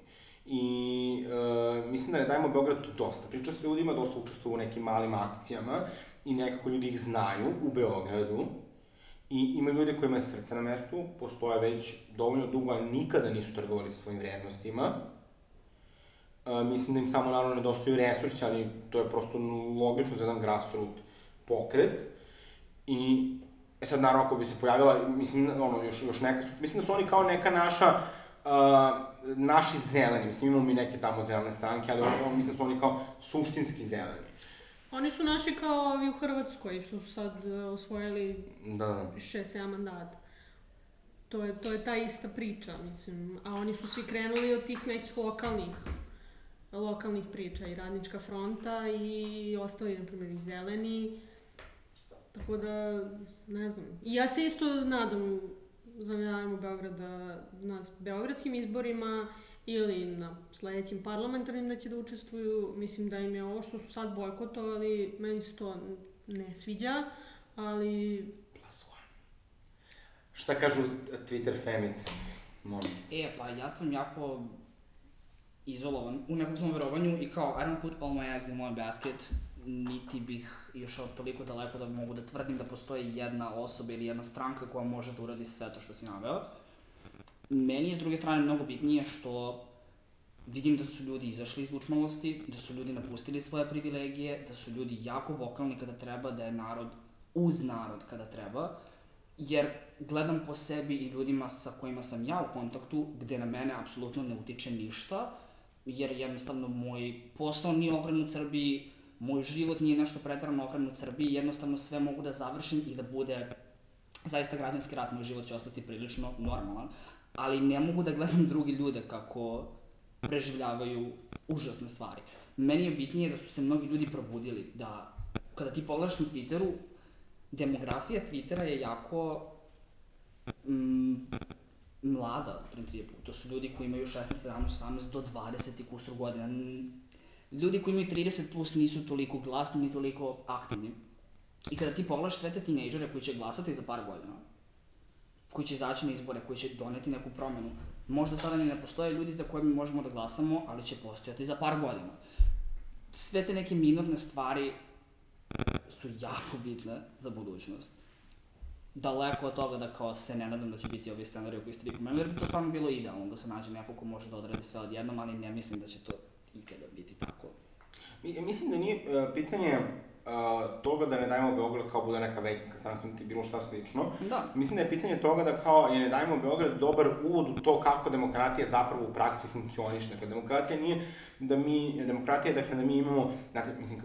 I e, mislim da ne dajemo Beograd dosta. Priča sa ljudima, dosta učestvuju u nekim malim akcijama i nekako ljudi ih znaju u Beogradu. I ima ljudi kojima je srce na mestu, postoje već dovoljno dugo, a nikada nisu trgovali sa svojim vrednostima. E, mislim da im samo naravno nedostaju resursi, ali to je prosto logično za jedan grassroot pokret. I E sad, naravno, ako bi se pojavila, mislim, ono, još, još neka, mislim da su oni kao neka naša, uh, naši zeleni, mislim, imamo mi neke tamo zelene stranke, ali ono, mislim da su oni kao suštinski zeleni. Oni su naši kao ovi u Hrvatskoj, što su sad uh, osvojili Da, da. 6-7 mandata. To je, to je ta ista priča, mislim. A oni su svi krenuli od tih nekih lokalnih lokalnih priča i radnička fronta i ostali, na primjer, i zeleni. Tako da, ne znam. I ja se isto nadam zavljavanju Beograda na beogradskim izborima ili na sledećim parlamentarnim da će da učestvuju. Mislim da im je ovo što su sad bojkotovali, meni se to ne sviđa, ali Plus one. Šta kažu Twitter femice? Molim se. E, pa ja sam jako izolovan u nekom svom verovanju i kao I don't put all my eggs in one basket, niti bih išao toliko daleko da mogu da tvrdim da postoji jedna osoba ili jedna stranka koja može da uradi sve to što si naveo. Meni je s druge strane mnogo bitnije što vidim da su ljudi izašli iz učmalosti, da su ljudi napustili svoje privilegije, da su ljudi jako vokalni kada treba, da je narod uz narod kada treba, jer gledam po sebi i ljudima sa kojima sam ja u kontaktu, gde na mene apsolutno ne utiče ništa, jer jednostavno moj posao nije okrenut Srbiji, moj život nije nešto pretarano okrenut Srbiji, jednostavno sve mogu da završim i da bude zaista građanski rat, moj život će ostati prilično normalan, ali ne mogu da gledam drugi ljude kako preživljavaju užasne stvari. Meni je bitnije da su se mnogi ljudi probudili, da kada ti pogledaš na Twitteru, demografija Twittera je jako mm, mlada u principu. To su ljudi koji imaju 16, 17, 18 do 20 i kusur godina. Ljudi koji imaju 30 plus nisu toliko glasni ni toliko aktivni. I kada ti pogledaš sve te tinejdžere koji će glasati za par godina, koji će izaći na izbore, koji će doneti neku promenu, možda sada ni ne postoje ljudi za koje mi možemo da glasamo, ali će postojati za par godina. Sve te neke minorne stvari su jako bitne za budućnost. Daleko od toga da kao se ne nadam da će biti ovi scenarij koji ste vi pomenuli, jer bi to stvarno bilo idealno da se nađe neko ko može da odradi sve odjednom, ali ne mislim da će to ikada biti tako. Mi- Mislim da nije uh, pitanje uh, toga da ne dajemo Beograd kao bude neka većinska stranka, niti bilo šta slično. Da. Mislim da je pitanje toga da kao je ne dajemo Beograd dobar uvod u to kako demokratija zapravo u praksi funkcioniše. Dakle, demokratija nije da mi, demokratija je dakle da mi imamo, znate, mislim,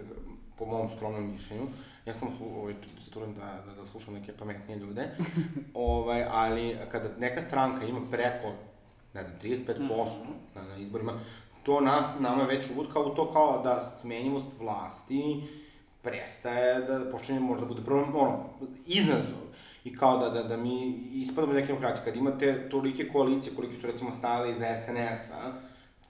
po mom skromnom mišljenju, ja sam ovaj, se trudim da, da, da slušam neke pametnije ljude, (laughs) ovaj, ali kada neka stranka ima preko, ne znam, 35% na, na izborima, to nas, nama je već uvod kao u to kao da smenjivost vlasti prestaje da počinje možda bude prvo, ono, izazov. I kao da, da, da mi ispadamo neke demokratije. Kad imate tolike koalicije, koliki su recimo stajale iz SNS-a,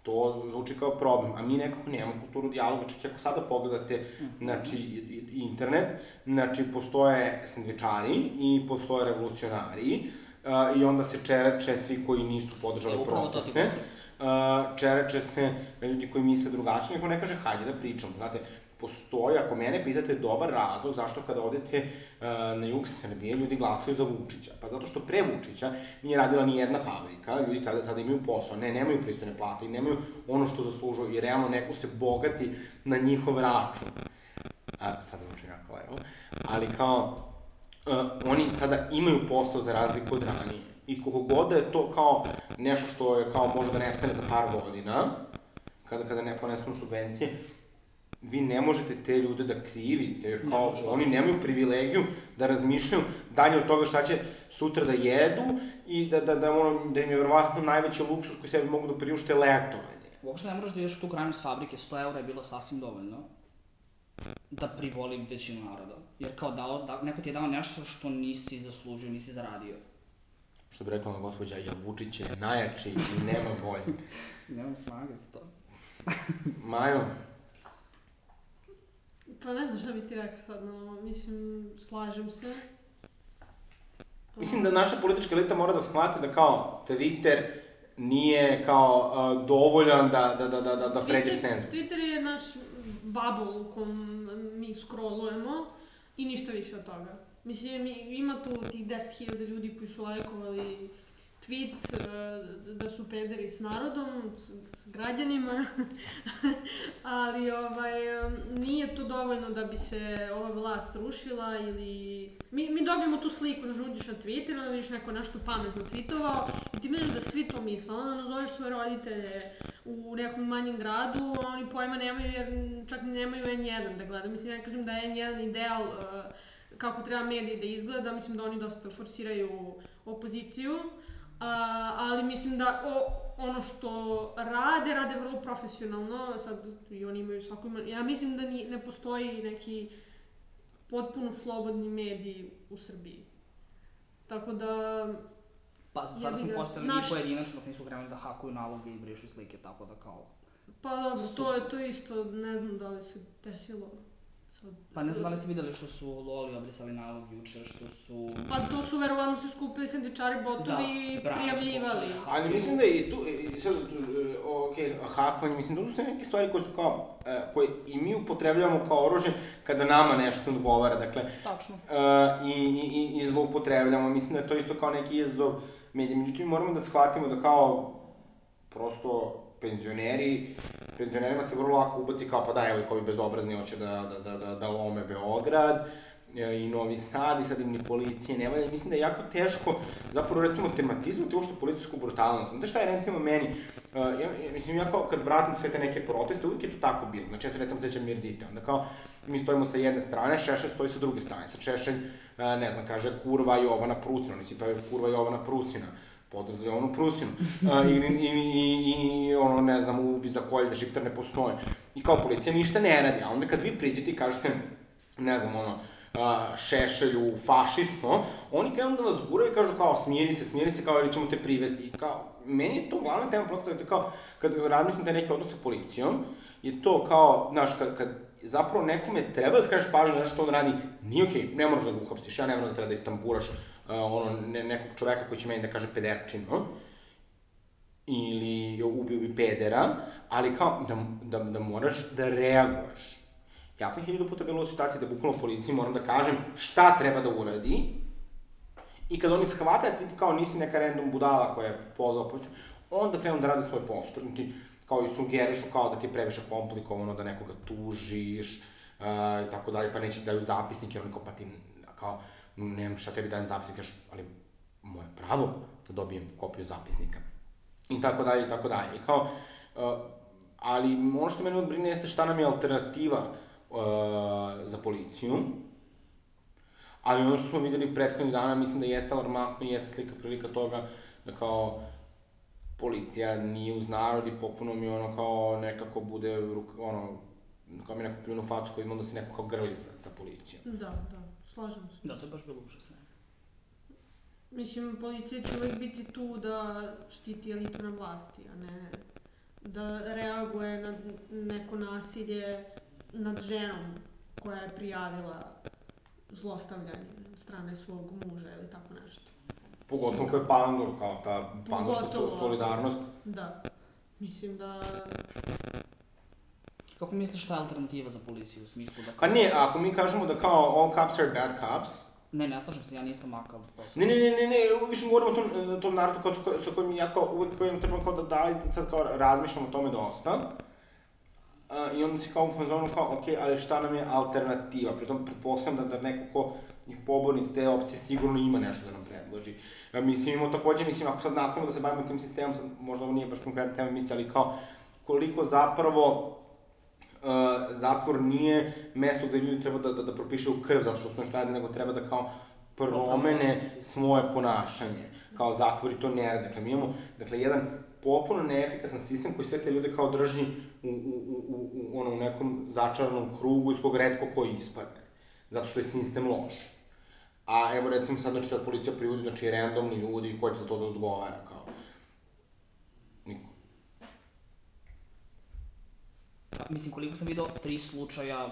to zvuči kao problem, a mi nekako nemamo kulturu dijaloga, čak i ako sada pogledate, znači, i- i- internet, znači, postoje sandvičari i postoje revolucionari, a, i onda se čereče svi koji nisu podržali proteste, uh, čereče se ljudi koji misle drugačije, neko ne kaže hajde da pričamo, znate, postoji, ako mene pitate, dobar razlog zašto kada odete uh, na jug Srbije, ljudi glasaju za Vučića. Pa zato što pre Vučića nije radila ni jedna fabrika, ljudi tada sada imaju posao, ne, nemaju pristojne plate i nemaju ono što zaslužuju i realno neko se bogati na njihov račun. A, sad zvuči jako levo. Ali kao, uh, oni sada imaju posao za razliku od ranije. I koliko god da je to kao nešto što je kao može da nestane za par godina, kada, kada ne ponestanu subvencije, vi ne možete te ljude da krivite, jer Ne kao može, oni nemaju privilegiju da razmišljaju dalje od toga šta će sutra da jedu i da, da, da, ono, da im je verovatno najveći luksus koji sebi mogu da priušte letovanje. Uopšte ne moraš da ideš u tu krajnost fabrike, 100 eura je bilo sasvim dovoljno da privoli većinu naroda. Jer kao dao, da, neko ti je dao nešto što nisi zaslužio, nisi zaradio. Što bi rekla ona gospođa, ja Vučić je najjači i nema bolje. (laughs) Nemam snage za to. Majo, Pa ne znam šta bi ti rekla sad, no, mislim, slažem se. Mislim da naša politička elita mora da shvate da kao Twitter nije kao uh, dovoljan da, da, da, da, da, da pređeš cenzus. Twitter je naš bubble u kom mi scrollujemo i ništa više od toga. Mislim, ima tu tih 10.000 ljudi koji su lajkovali tweet e, da su pederi s narodom, s, s građanima, (laughs) ali ovaj, nije to dovoljno da bi se ova vlast rušila ili... Mi, mi dobijemo tu sliku žudiš na Twitter, onda vidiš neko nešto pametno tweetovao i ti vidiš da svi to misle, onda nazoveš svoje roditelje u nekom manjem gradu, oni pojma nemaju jer čak nemaju N1 da gledaju. Mislim, ja kažem da je N1 ideal uh, kako treba mediji da izgleda, mislim da oni dosta forsiraju opoziciju, a, ali mislim da o, ono što rade, rade vrlo profesionalno, sad i oni imaju svako ima, ja mislim da ni, ne postoji neki potpuno slobodni mediji u Srbiji. Tako da, Pa sada smo ga. postojali Naš- i pojedinačno nisu krenuli da hakuju naloge i brišu slike, tako da kao... pa dobro, to Super. je to isto, ne znam da li se desilo. Pa ne znam da li ste videli što su Loli obrisali nalog juče, što su... Pa to su verovatno se skupili sendvičari botovi i Da, bravo, prijavljivali. slučaj. Ali mislim da i tu, i sad, tu, e, ok, hakovanje, mislim, to su sve neke stvari koje su kao, e, koje i mi upotrebljavamo kao oružje kada nama nešto odgovara, dakle, Tačno. uh, i, i, i, i zloupotrebljamo. Mislim da je to isto kao neki izazov medija. Međutim, moramo da shvatimo da kao prosto penzioneri, penzionerima se vrlo lako ubaci kao pa da, evo ih ovi bezobrazni hoće da, da, da, da, da lome Beograd e, i Novi Sad i sad im ni policije ne valja. Mislim da je jako teško zapravo recimo tematizovati uopšte policijsku brutalnost. Znate šta je recimo meni, uh, ja, mislim ja kao kad vratim sve te neke proteste, uvijek je to tako bilo. Znači ja se recimo sećam Mirdite, onda kao mi stojimo sa jedne strane, Šešelj stoji sa druge strane. Sa Šešelj, uh, ne znam, kaže kurva Jovana Prusina, oni pa kurva Jovana Prusina pozdrav za Jovanu Prusinu. I, i, i, i, ono, ne znam, ubi za kolj da šiptar ne postoje. I kao policija ništa ne radi, a onda kad vi priđete i kažete, ne znam, ono, šešelju, fašismo, oni krenu da vas guraju i kažu kao smiri se, smiri se, kao ili ćemo te privesti. I kao, meni je to glavna tema je kao, kad razmislim da neki odnos sa policijom, je to kao, znaš, kad, kad zapravo nekome treba da skažeš pažnju na nešto što on radi, nije okej, okay, ne moraš da ga uhapsiš, ja ne moram da treba da istamburaš ono, ne, nekog čoveka koji će meni da kaže pederčino, ili ubio bi pedera, ali kao da, da, da moraš da reaguješ. Ja sam hiljadu puta bila u situaciji da bukvalno policiji moram da kažem šta treba da uradi, i kad oni shvate ti kao nisi neka random budala koja je pozvao policiju, onda krenu da rade svoj posao. Ti kao i sugerišu kao da ti je previše komplikovano, da nekoga tužiš, uh, i tako dalje, pa neće da daju jer oni kao, pa ti, kao, nemam šta tebi dajem zapisnik, kažeš, ali moje pravo da dobijem kopiju zapisnika. I tako dalje, i tako dalje. I kao, uh, ali ono što mene odbrine jeste šta nam je alternativa uh, za policiju, ali ono što smo videli prethodnih dana, mislim da jeste alarmantno i jeste slika prilika toga da kao policija nije uz narod i popuno mi ono kao nekako bude ono, kao mi neko pljunu facu koji da se neko kao grli sa, sa policijom. Da, da, slažem se. Da, to je baš bilo užasno. Mislim, policija će uvijek biti tu da štiti elitu na vlasti, a ne da reaguje na neko nasilje nad ženom koja je prijavila zlostavljanje od strane svog muža ili tako nešto. Pogotovo kao je Pandor, kao ta so, solidarnost. Da. Mislim da... Kako misliš šta je alternativa za policiju u smislu da... Pa ne, ako mi kažemo da kao all cops are bad cops, Ne, ne slažem se, ja nisam makav. Ne, ne, ne, ne, ne, više govorimo o tom, e, tom narodu kao sa, sa kojim ja kao uvek kojim trebam kao da dali, sad kao razmišljam o tome dosta. Uh, I onda si kao u fazonu kao, ok, ali šta nam je alternativa? Pritom pretpostavljam da, da neko ko je pobornik te opcije sigurno ima nešto da nam predloži. Uh, mislim, imamo takođe, mislim, ako sad nastavimo da se bavimo tim sistemom, sad možda ovo nije baš konkretna tema misle, ali kao koliko zapravo uh, zatvor nije mesto gde ljudi treba da, da, da propišu krv zato što su nešto radi, nego treba da kao promene svoje ponašanje. Kao zatvori to ne rade. Dakle, mi imamo dakle, jedan popuno neefikasan sistem koji sve te ljude kao drži u, u, u, u, u, ono, u nekom začaranom krugu iz kog redko koji ispadne. Zato što je sistem loš. A evo recimo sad, znači sad policija privodi, znači randomni ljudi koji će za to da odgovara, kao. Niko. Pa, mislim, koliko sam video, tri slučaja,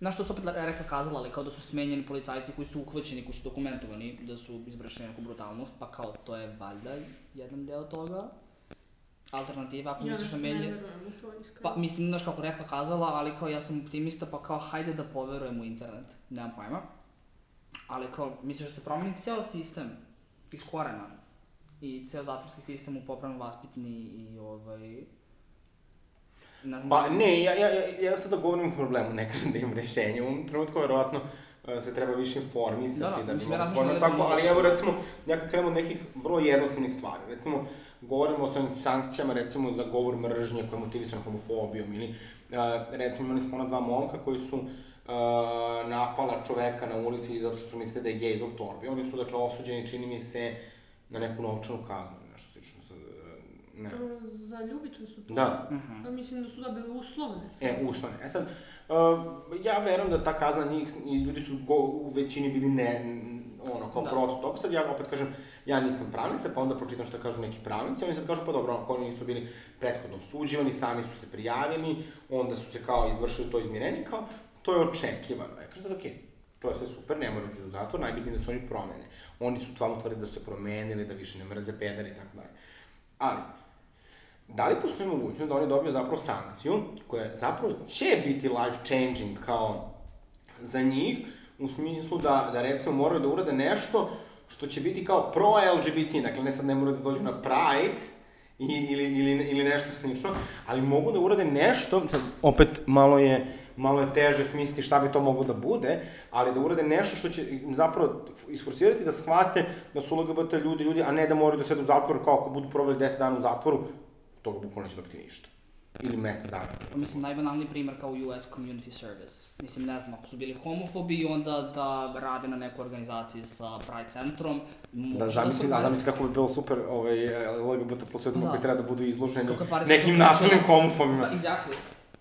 na što su opet rekla kazala, ali kao da su smenjeni policajci koji su uhvaćeni, koji su dokumentovani, da su izvršili neku brutalnost, pa kao to je valjda jedan deo toga. alternativa, ako Ja misliš na meni... Pa, mislim, znaš kako rekla kazala, ali kao ja sam optimista, pa kao hajde da poverujem u internet, nemam pojma. Ali kao, misliš da se promeni ceo sistem iz korena i ceo zatvorski sistem u popravno vaspitni i ovaj... Znam, Pa ne, ja, ja, ja, sad da govorim o problemu, (laughs) ne kažem da imam rešenje. U ovom trenutku verovatno uh, se treba više informisati Da, da, da, bi razmišljam stvarno da tako, ali evo recimo, ja kad krenemo od nekih vrlo jednostavnih stvari, recimo, govorimo o svojim sankcijama, recimo, za govor mržnje koja je motivisan homofobijom ili, uh, recimo, imali smo ona dva momka koji su uh, napala čoveka na ulici zato što su mislili da je gej zbog torbi. Oni su, dakle, osuđeni, čini mi se, na neku novčanu kaznu, nešto slično. Sad, uh, ne. Za ljubičan su to. Da, Mhm. A mislim da su dobili uslovne. E, uslovne. E sad, uh, ja verujem da ta kazna njih, ljudi su go, u većini bili ne, ono, kao Da. da. protiv toga. Sad ja opet kažem, ja nisam pravnica, pa onda pročitam šta kažu neki pravnici, oni sad kažu, pa dobro, ako oni nisu bili prethodno osuđivani, sami su se prijavili, onda su se kao izvršili to izmirenje, kao, to je očekivano. Ja kažem, sad, okej, to je sve super, ne moraju biti u zatvor, najbitnije je da se oni promene. Oni su stvarno tvrdili da su se promenili, da više ne mrze pedere i tako dalje. Ali, da li postoji mogućnost da oni dobiju zapravo sankciju koja zapravo će biti life changing kao za njih u smislu da, da recimo moraju da urade nešto što će biti kao pro LGBT, dakle ne sad ne moraju da dođu na Pride i, ili, ili, ili nešto slično, ali mogu da urade nešto, sad opet malo je, malo je teže smisliti šta bi to moglo da bude, ali da urade nešto što će zapravo isforsirati da shvate da su LGBT ljudi ljudi, a ne da moraju da sedu u zatvoru kao ako budu proveli 10 dana u zatvoru, toga bukvalno neće dobiti ništa. Ili mesec dana. Pa mislim, najbanalniji primer kao US Community Service. Mislim, ne znam, ako su bili homofobi i onda da rade na nekoj organizaciji sa Pride centrom, Da se zamisli, da organi- zamisli kako bi bilo super ovaj, LGBT plus ljudima Da. koji treba da budu izloženi nekim nasilnim homofobima. Da, exactly.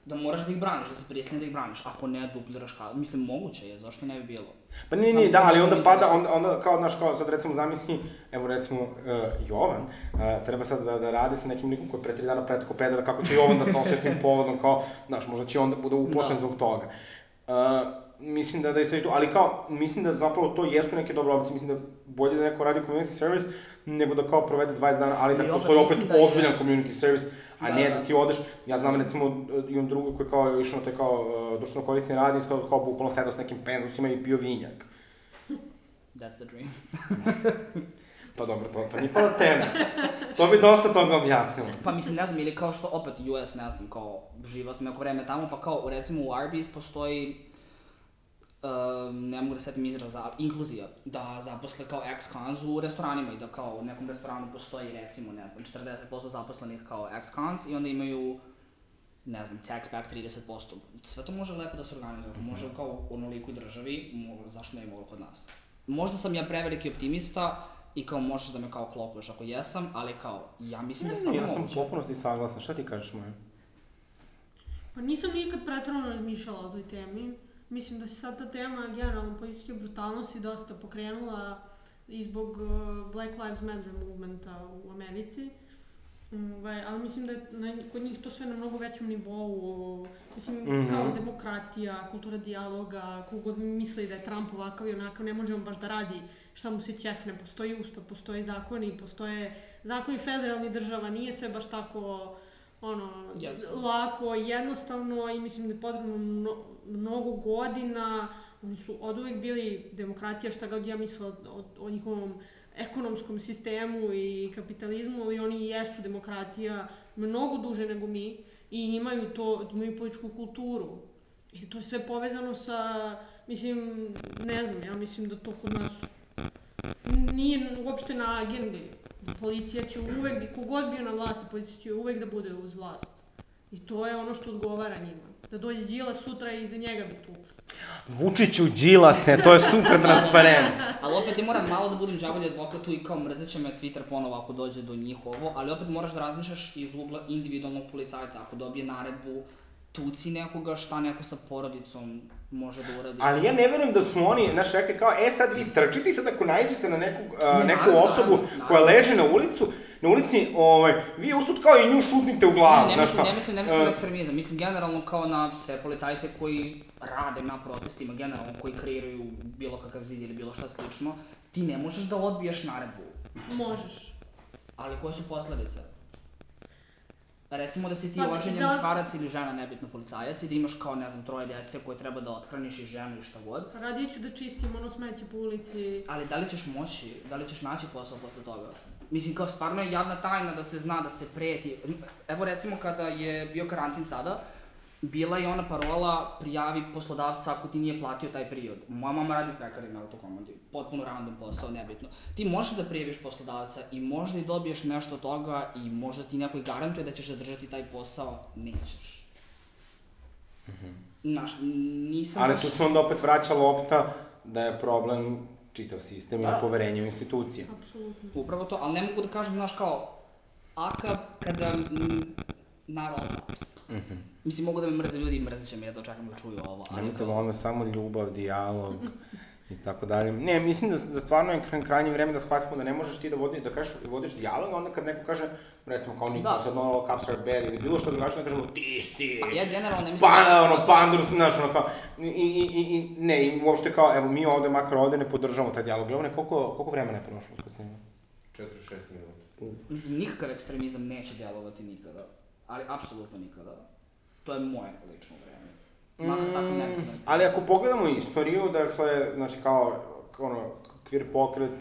Da moraš da ih braniš, da se prijesni da ih braniš. Ako ne, dupliraš kaznu. Mislim, moguće je, zašto ne bi bilo? Pa nije, nije, da, ali onda pada, onda, onda kao, znaš, kao, sad recimo zamisli, evo recimo, uh, Jovan, uh, treba sad da, da radi sa nekim likom koji je pre tri dana pretko pedala, kako će Jovan da se osjeti tim (laughs) povodom, kao, znaš, možda će on da bude uplašen Da. zbog toga. Uh, mislim da, da je sve to, ali kao, mislim da zapravo to jesu neke dobre opcije, mislim da bolje da neko radi community service, nego da kao provede 20 dana, ali da opet postoji opet mislim da je- ozbiljan community service, a Da, ne da. da ti odeš, ja znam recimo, imam drugu koji kao išao na taj kao uh, društveno korisni rad i kao, kao bukvalno sedao s nekim pendusima i pio vinjak. That's the dream. (laughs) Pa dobro, to, to nije tema. To bi dosta toga objasnilo. Pa mislim, ne znam, ili kao što opet US, ne znam, kao živa sam neko vreme tamo, pa kao recimo u Arby's postoji um, ne mogu da setim izraza, ali inkluzija, da zaposle kao ex-cons u restoranima i da kao u nekom restoranu postoji recimo, ne znam, 40% zaposlenih kao ex-cons i onda imaju ne znam, tax back 30%. Sve to može lepo da se organizuje, ako može kao u onolikoj državi, mo, zašto ne bi moglo kod nas? Možda sam ja preveliki optimista i kao možeš da me kao klokuješ ako jesam, ali kao, ja mislim da je stvarno ja sam u moguće. potpunosti saglasan. Šta ti kažeš, Maja? Pa nisam nikad pretredno razmišljala o toj temi. Mislim da se sad ta tema generalno političke brutalnosti dosta pokrenula i zbog uh, Black Lives Matter movementa u Americi. Ovaj, ali mislim da je na, kod njih to sve na mnogo većem nivou, mislim, Mhm. kao demokratija, kultura dijaloga, kogod misli da je Trump ovakav i onakav, ne može on baš da radi šta mu se ćefne, postoji ustav, postoje zakoni, postoje zakoni federalnih država, nije sve baš tako ono, Jednostavno. lako jednostavno i mislim da je potrebno mno, mnogo godina. Oni su od uvek bili demokratija, šta god ja mislila o, o, njihovom ekonomskom sistemu i kapitalizmu, ali oni jesu demokratija mnogo duže nego mi i imaju to, imaju političku kulturu. I to je sve povezano sa, mislim, ne znam, ja mislim da to kod nas nije uopšte na agendi. Policija će uvek, kogod bio na vlasti, policija će uvek da bude uz vlast. I to je ono što odgovara njima. Da dođe Đila sutra i za njega bi tu. Vučiću Đilase, to je super transparent. (laughs) Ali opet ja moram malo da budem đavolji advokat tu i kao mrzit će me Twitter ponovo ako dođe do njihovo, ali opet moraš da razmišljaš iz ugla individualnog policajca. Ako dobije naredbu, tuci nekoga, šta neko sa porodicom može da uradi. Ali ja ne verujem da su oni, znaš, rekli kao, e sad vi trčite i sad ako nađete na neku, Ne, neku naravno, osobu naravno, koja naravno. leži na ulicu, na ulici, ovaj, vi usput kao i nju šutnite u glavu, Ne, ne znaš mislim, ne mislim, ne mislim na e, ekstremizam, mislim generalno kao na sve policajce koji rade na protestima, generalno koji kreiraju bilo kakav zid ili bilo šta slično, ti ne možeš da odbiješ naredbu. Možeš. Ali koje su posledice? Recimo da si ti Pa, oženjen da. muškarac ili žena, nebitno policajac, i da imaš kao, ne znam, troje djece koje treba da othraniš i ženu i šta god. Radije ću da čistim ono smeće po ulici. Ali da li ćeš moći, da li ćeš naći posao posle toga? Mislim, kao stvarno je javna tajna da se zna da se preti. Evo recimo kada je bio karantin sada, bila je ona parola prijavi poslodavca ako ti nije platio taj period. Moja mama radi pekari na autokomandi, potpuno random posao, nebitno. Ti možeš da prijaviš poslodavca i možda i dobiješ nešto od toga i možda ti neko i garantuje da ćeš zadržati taj posao, nećeš. Znaš, nisam Ali tu se onda opet vraća lopta da je problem čitav sistem i Da. nepoverenje u institucije. Apsolutno. Upravo to, ali ne mogu da kažem, znaš, kao, AKA kada m, not all cops. Mhm. Mislim, mogu da me mrze ljudi i mrzit će me, ja to čekam da čuju ovo, ali Nemojte kao, vas, samo ljubav, dijalog i tako dalje. Ne, mislim da, da stvarno je kraj- krajnje vreme da shvatimo da ne možeš ti da, vodi, da kažeš, vodiš dijalog, onda kad neko kaže, recimo kao Niko, Da. sad ono all cops are bad ili bilo što drugačije, da kažemo ti si, Pa ja generalno ne mislim... pa, da- ono, pandur, znaš, ono kao, i, i, i, i, ne, i uopšte kao, evo, mi ovde, makar ovde, ne podržavamo taj dijalog. Evo, ne, koliko, koliko vremena je prošlo kad snimamo? 4-6 minuta. Mislim, nikakav ekstremizam neće djelovati nikada, ali apsolutno nikada. To je moje lično vreme. Makar tako ne bih Mm, Ali ako pogledamo istoriju, dakle, znači kao, kao ono, kvir pokret,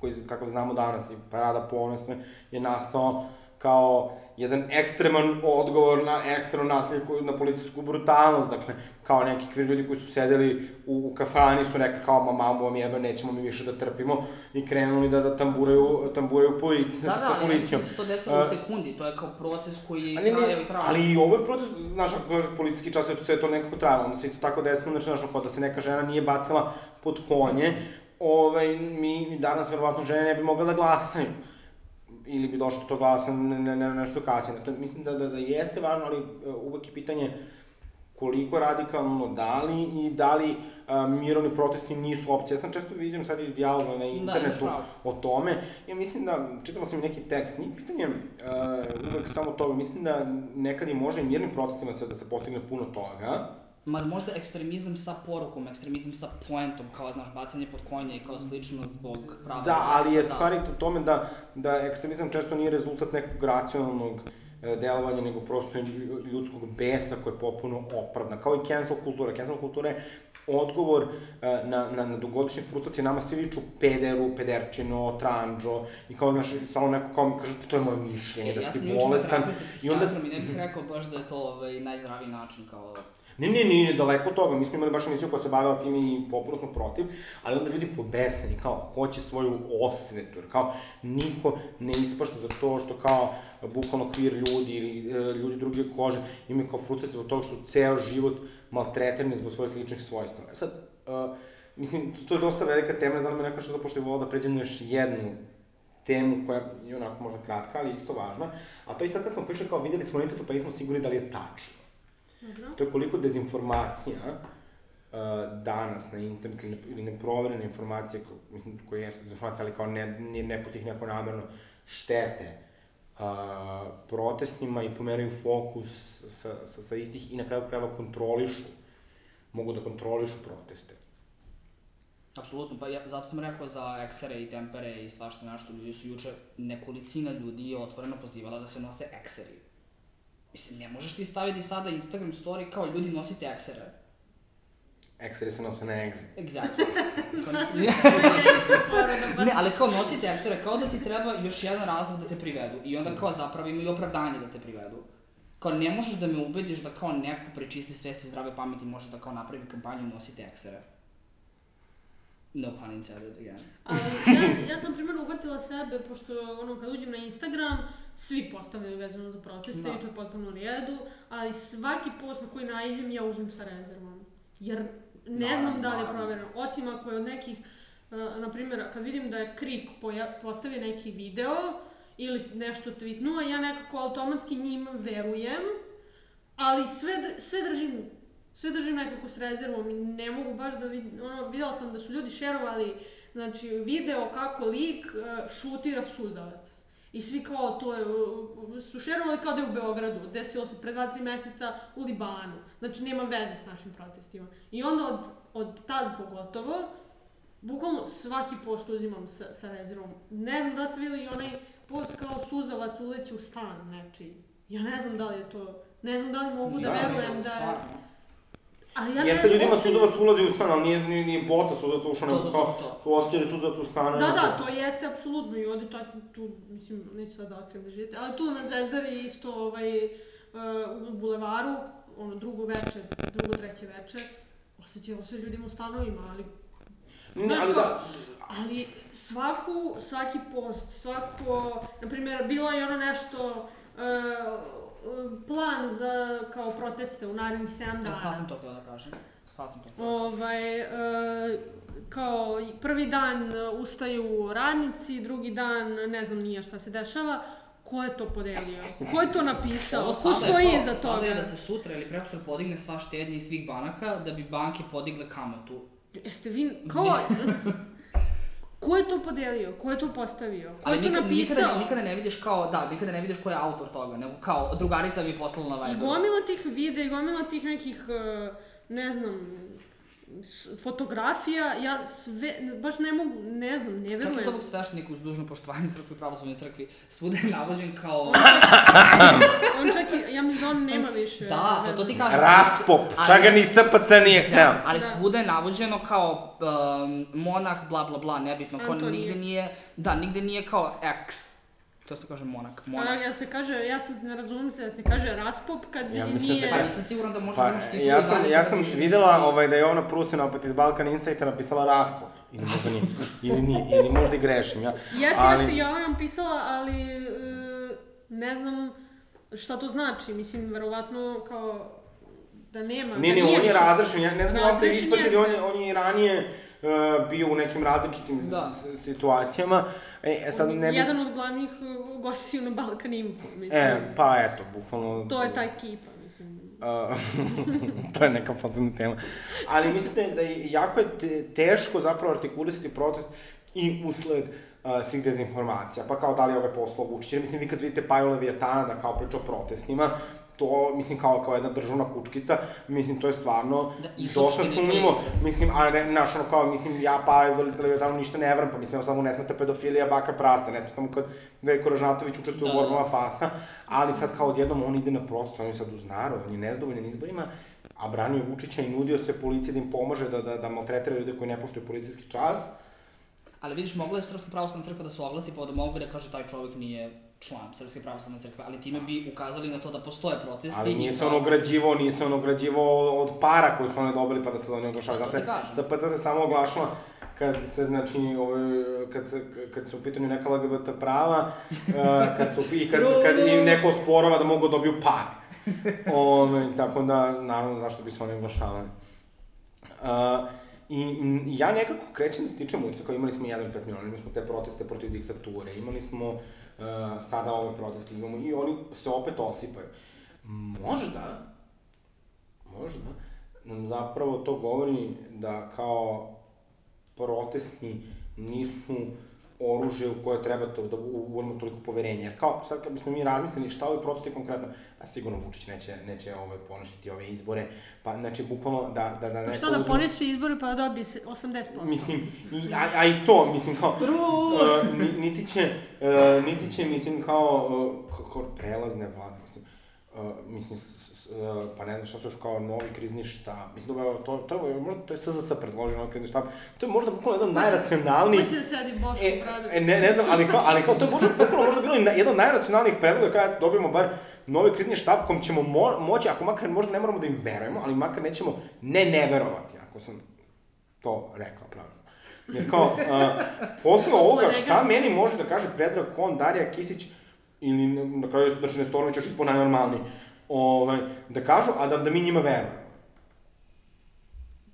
koji, kakav znamo danas, i Parada ponosne, je nastao kao jedan ekstreman odgovor na ekstremno nasilje na policijsku brutalnost, dakle, kao neki kvir ljudi koji su sedeli u, u kafani su rekli kao, ma mamu vam jebe, nećemo mi više da trpimo, i krenuli da, da tamburaju, tamburaju policiju, Da, sa da, ali ne policijom. mislim da se to desilo u sekundi, to je kao proces koji je Ali, trajao i trajao. ali i ovo je proces, znaš, ako je policijski čas, sve to, sve to nekako trajalo, onda se i to tako desilo, znači, znaš, kao da se neka žena nije bacila pod konje, ovaj, mi, danas, verovatno, žene ne bi mogle da glasaju. Ili bi došlo do to glasanje ne, ne, ne, nešto kasnije. Dakle, mislim da, da, da jeste važno, ali uh, uvek je pitanje koliko radikalno, da li i da li uh, mirovni protesti nisu opcija. Ja sam često vidim sad i dijalog na Da, internetu pravo. o tome. Ja mislim da, čitala sam i neki tekst, nije pitanje uh, uvek samo toga, mislim da nekad i može mirnim protestima se, da se postigne puno toga. Ma možda ekstremizam sa porukom, ekstremizam sa poentom, kao, znaš, bacanje pod konja i kao slično zbog prava. Da, ali je glasa, stvar u tome da, da ekstremizam često nije rezultat nekog racionalnog e, delovanja, nego prosto lju- ljudskog besa koji je popuno opravdan. Kao i cancel kultura. Cancel kultura je odgovor e, na, na, na dugogodišnje frustracije. Nama svi viču pederu, pederčino, tranđo i kao, znaš, samo neko kao mi kaže, "Pa to je moje mišljenje, da E, ja si sam ti juče na bolestan. sa I onda, psihijatrom i ne bih rekao baš da je to ovaj, najzdraviji način kao... Ne, ne, ne, daleko od toga. Mi smo imali baš emisiju koja se bavila tim i popuno smo protiv, ali onda ljudi pobesneni, kao, hoće svoju osvetu, jer kao, niko ne ispašta za to što kao, bukvalno kvir ljudi ili e, ljudi druge kože imaju kao frustracije zbog toga što ceo život maltretirani zbog svojih ličnih svojstava. E sad, uh, mislim, to, to je dosta velika tema, znam da me neko što da pošto je volao da pređem na još jednu temu koja je onako možda kratka, ali isto važna, a to je sad kad smo prišli kao videli smo internetu pa nismo sigurni da li je tačno. Dobro. To je koliko dezinformacija uh, danas na internetu ili ne- ili neproverene informacije, ko, mislim, koje jesu dezinformacije, ali kao ne, ne, ne neko namerno, štete uh, protestima i pomeraju fokus sa, sa, sa istih i na kraju krajeva kontrolišu, mogu da kontrolišu proteste. Apsolutno, pa ja, zato sam rekao za eksere i tempere i svašta nešto, ljudi su juče, nekolicina ljudi je otvoreno pozivala da se nose ekseri. Mislim, ne možeš ti staviti sada Instagram story kao ljudi nosite eksere. Ekseri se nose na egzi. Exactly. (laughs) ne, (laughs) ali kao nosite eksere, kao da ti treba još jedan razlog da te privedu. I onda kao zapravo imaju opravdanje da te privedu. Kao ne možeš da me ubediš da kao neko prečisti svesti zdrave pameti može da kao napravi kampanju nosite eksere. No pun intended again. Ali ja, ja sam primjer uhvatila sebe, pošto ono, kad uđem na Instagram, svi postavljaju vezano za proteste Da. i to je potpuno u redu, ali svaki post na koji naiđem ja uzmem sa rezervom. Jer ne Naravno, znam da li je provjereno. Osim ako je od nekih, uh, na primjer, kad vidim da je Krik poja- postavio neki video ili nešto tweetnuo, ja nekako automatski njima verujem, ali sve, sve držim sve držim nekako s rezervom i ne mogu baš da vidim, ono, videla sam da su ljudi šerovali, znači, video kako lik uh, šutira suzavac. I svi kao to je, su šerovali kao da je u Beogradu, desilo se pre 2-3 meseca u Libanu. Znači, nema veze s našim protestima. I onda od, od tad pogotovo, bukvalno svaki post uzimam sa, sa rezervom. Ne znam da ste videli onaj post kao suzavac uleće u stan nečiji. Ja ne znam da li je to, ne znam da li mogu da, Da, verujem da je... Stvarno. Ali ja Jeste ljudima uopšte- suzovac ulazi u stan, ali nije, nije, nije boca suzovac ušao, nego kao su osjećali suzovac u stanu. Da, da, to jeste apsolutno i ovde čak tu, mislim, neću sad da otkrivam da živite, ali tu na Zvezdari isto ovaj, uh, u bulevaru, ono drugo veče, drugo treće veče, osjećalo se ljudima u stanovima, ali Ne, Znaš ali kao, da, Ali svaku, svaki post, svako, na primjer, bilo je ono nešto, uh, plan za kao proteste u narednih 7 Ja dana. sad sam to htio da kažem. Sad sam to htio. Ovaj, uh, kao prvi dan uh, ustaju radnici, drugi dan ne znam nije šta se dešava. Ko je to podelio? Ko je to napisao? Ko sada stoji to, iza Sada toga? je da se sutra ili prekosutra podigne sva štednja iz svih banaka da bi banke podigle kamatu. Jeste vi, kao... (laughs) (laughs) Ko je to podelio? Ko je to postavio? Ko Ali je to nikad, napisao? nikada, nikada ne vidiš kao, da, nikada ne vidiš ko je autor toga, nego kao drugarica mi je poslala na I Viberu. gomila tih videa i gomila tih nekih, uh, ne znam, fotografija, ja sve, baš ne mogu, ne znam, ne Čak i verujem. tog sveštenika uz dužno poštovanje Srpskoj pravoslavnoj crkvi, svuda je navođen kao... On čak, on čak i, ja mislim da on nema više. Da, pa to ti kažem. raspop, Ali- čak ga ni SPC nije hteo. Ali Da. svuda je navođeno kao um, monah, bla bla bla, nebitno, ko Antonije. nigde nije, da, nigde nije kao ex, to se kaže monak, A, monah. ja se kaže, ja sad ne razumem se, da se kaže raspop kad Ja nije... mislim da se Pa nisam siguran da možeš Pa, da titulu ja sam, ja sam videla ovaj, da je Jovana Prusina opet iz Balkan Insighta napisala raspop. Ili možda nije, ili nije, ili možda i grešim, ja. Jeste, Ali- jeste, ja vam pisala, ali e, ne znam šta to znači. Mislim, verovatno kao da nema. Ne, da ne, nije on je razrešen, ja ne znam da li ste ispratili, on je, on je i ranije uh, bio u nekim različitim Da. situacijama. E, e, sad ne bi... Jedan od glavnih uh, gostiju na Balkan Info, mislim. E, pa eto, bukvalno... To je ta ekipa, mislim. (laughs) To je neka posebna tema. Ali mislite da je jako je te, teško zapravo artikulisati protest i usled uh, svih dezinformacija. Pa kao da li je ovaj poslao Vučić. Jer mislim, vi kad vidite Paju Leviatana da kao priča o protestima, to, mislim, kao, kao jedna državna kučkica, mislim, to je stvarno Da, dosta sumnjivo. je. Mislim, a ne, znaš, ono kao, mislim, ja Paju Leviatanu ništa ne vram, pa mislim, evo samo ne smeta pedofilija baka prasta, ne smeta mu kad Veljko Ražnatović učestvuje Da, u da. borbama pasa, ali sad kao odjednom on ide na protest, on je sad uz narod, on je nezadovoljan izborima, a branio je Vučića i nudio se policiji da im pomaže da, da, da maltretira ljude koji ne poštuju policijski čas. Ali vidiš, mogla je Srpska pravoslavna crkva da se oglasi pa da mogu da kaže taj čovjek nije član Srpske pravoslavne crkve, ali time bi ukazali na to da postoje protesti. Ali nije se kao- on ograđivao, nije se on ograđivao od para koje su oni dobili pa da se oni oglašavaju. Znate, ti kažem. sa PC se samo oglašava kad se, znači, ovaj, kad, se, kad su u pitanju neka LGBT prava, uh, kad su, i kad, kad im neko osporava da mogu da dobiju pare. (laughs) Ove, tako da, naravno, zašto bi se oni oglašavali. Uh, I ja nekako krećem da se tičem ulica, kao imali smo 1.5 miliona, imali smo te proteste protiv diktature, imali smo uh, sada ove proteste, imamo i oni se opet osipaju. Možda, možda, nam zapravo to govori da kao protesti nisu oružje u koje treba to, da uvodimo toliko poverenja. Jer kao, sad kad bismo mi razmislili šta ovi protesti konkretno, a sigurno Vučić neće, neće ovaj, poništiti ove izbore, pa znači bukvalno da, da, da neko Pa šta da uzme- izbore pa da dobije se 80%? Mislim, i, a, a i to, mislim, kao, uh, ni- niti će, uh, niti će, mislim, kao, uh, kao prelazne vlade, mislim, uh, mislim, pa ne znam šta su još kao novi krizni štab, mislim, dobro, to, to, je, možda to je SZS predložio novi krizni štab, to je možda bukvalno jedan od najracionalnijih, Hoće da sedi Boško E, Bradović. e, ne, ne znam, ali kao, ali kao to je možda, bukvalno možda bilo i jedan od najracionalnijih predloga kada dobijemo bar novi krizni štab kom ćemo mo, moći, ako makar možda ne moramo da im verujemo, ali makar nećemo ne ne verovati, ako sam to rekao pravilno. Jer kao, uh, posle ovoga, šta meni može da kaže Predrag Kon, Darija Kisić, ili na kraju, znači Nestorović još ispod najnormalniji, ovaj, da kažu, a da, da mi njima verujemo.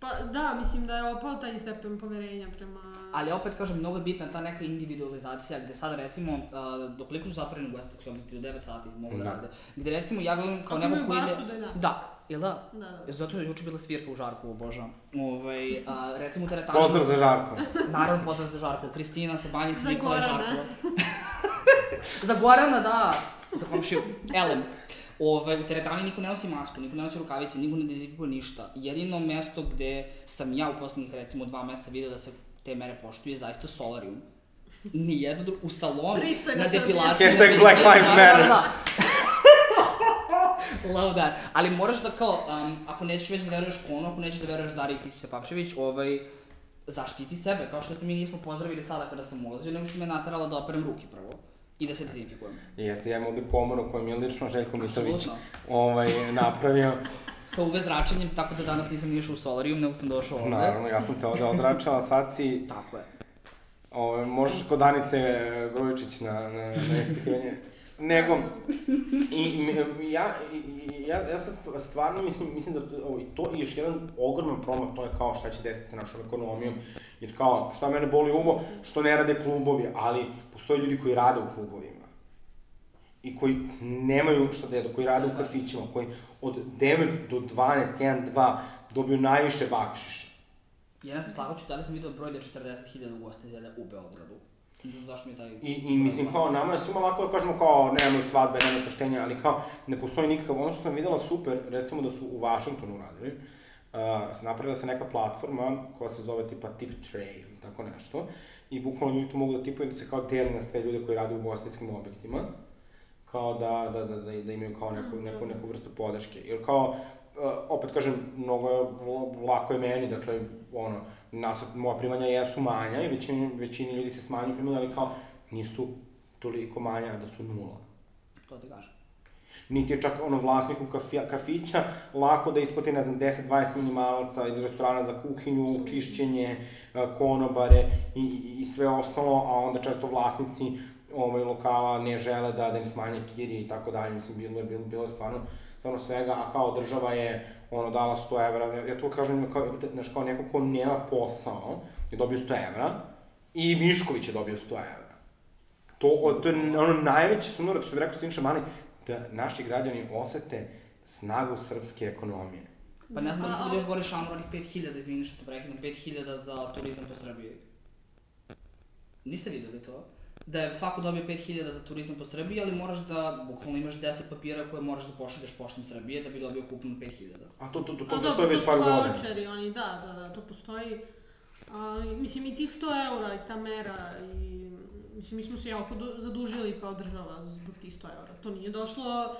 Pa da, mislim da je opao taj stepen poverenja prema... Ali opet kažem, mnogo je bitna ta neka individualizacija, gde sada recimo, uh, dokoliko su zatvoreni ugostiteljski objekti, do 9 sati mogu da, Da. rade, gde recimo ja gledam kao neko koji ide... da je da. Da, jel da? Da, da. Zato je juče bila svirka u Žarku, obožavam. Ovaj, a, recimo teretani... Pozdrav za Žarko. Naravno, pozdrav za Žarko. Kristina sa Banjice, Nikola. Žarko. (laughs) za Gorana, da. Za komšiju. Elem. Ovaj, u teretani niko ne nosi masku, niko ne nosi rukavice, niko ne dezinfikuje ništa. Jedino mesto gde sam ja u poslednjih recimo dva meseca vidio da se te mere poštuju je zaista solarium. Nijedno drugo, u salonu, Pristojna na depilaciji. Hashtag Black Lives Matter. da. (laughs) Love that. Ali moraš da kao, um, ako nećeš već da veruješ Konu, ako nećeš da veruješ Dariji Kisić Tepavčević, ovaj, zaštiti sebe, kao što se mi nismo pozdravili sada kada sam ulazio, nego si me naterala da operem ruke prvo i da se dezinfikujem. Jeste, ja imam ovde komoru koju mi je lično Željko Apsolutno. ovaj, napravio. (laughs) Sa UV zračenjem, tako da danas nisam ni išao u Solarijum, nego sam došao ovde. Naravno, ja sam te ovde ozračala, sad si, Tako je. ovaj, možeš kod Danice Grujičić na, na, na ispitivanje. Nego, i, ja, ja, ja sad st- stvarno mislim, mislim da i to je još jedan ogroman problem, to je kao šta će desiti našom ekonomijom, jer kao, šta mene boli uvo, što ne rade klubovi, ali postoje ljudi koji rade u klubovima i koji nemaju šta da jedu, koji rade u kafićima, koji od 9 do 12, 1, 2 dobiju najviše bakšiša. Ja sam slagaću, da li sam vidio broj da je 40.000 ugostitelja u Beogradu. Zašto mi je taj... I, I mislim kao, nama je svima lako da kažemo kao, nemaju svadbe, nemaju krštenja, ali kao, ne postoji nikakav, ono što sam videla super, recimo da su u Washingtonu radili, uh, se napravila se neka platforma koja se zove tipa Tip Tray ili tako nešto, i bukvalno ljudi tu mogu da tipuju da se kao deli na sve ljude koji rade u ugostiteljskim objektima, kao da, da, da, da, da imaju kao neku, neku, neku vrstu podrške. Jer kao, uh, opet kažem, mnogo je, lako je meni, dakle, ono, nas, moja primanja jesu manja i većini, većini ljudi se smanjuju primanja, ali kao, nisu toliko manja da su nula. To ti kažem. Niti je čak ono vlasniku kafi, kafića lako da isplati, ne znam, 10-20 minimalaca ili restorana za kuhinju, čišćenje, e, konobare i, i, i sve ostalo, a onda često vlasnici ovaj, lokala ne žele da, da im smanje kirije i tako dalje. Mislim, bilo je, bilo, bilo je stvarno, stvarno svega, a kao država je ono, dala 100 evra. Ja, ja to kažem, kao, znaš, kao neko ko nema posao je dobio 100 evra i Mišković je dobio 100 evra. To, to je ono najveći sunorat, što bi rekao Siniša Mali, da naši građani osete snagu srpske ekonomije. Pa ne znam da vidio još gore šamor onih 5000, izvini što te prekidam, 5000 za turizam po Srbiji. Niste videli to? Da je svako dobio 5000 za turizam po Srbiji, ali moraš da, bukvalno imaš 10 papira koje moraš da pošalješ poštom Srbije da bi dobio kupno 5000. A to, to, to, A to dobro, postoji već to par su godina. voucheri, oni, da, da, da, to postoji. A, mislim, i ti 100 eura i ta mera i... Mislim, mi smo se jako du- zadužili kao država zbog tih 100 eura. To nije došlo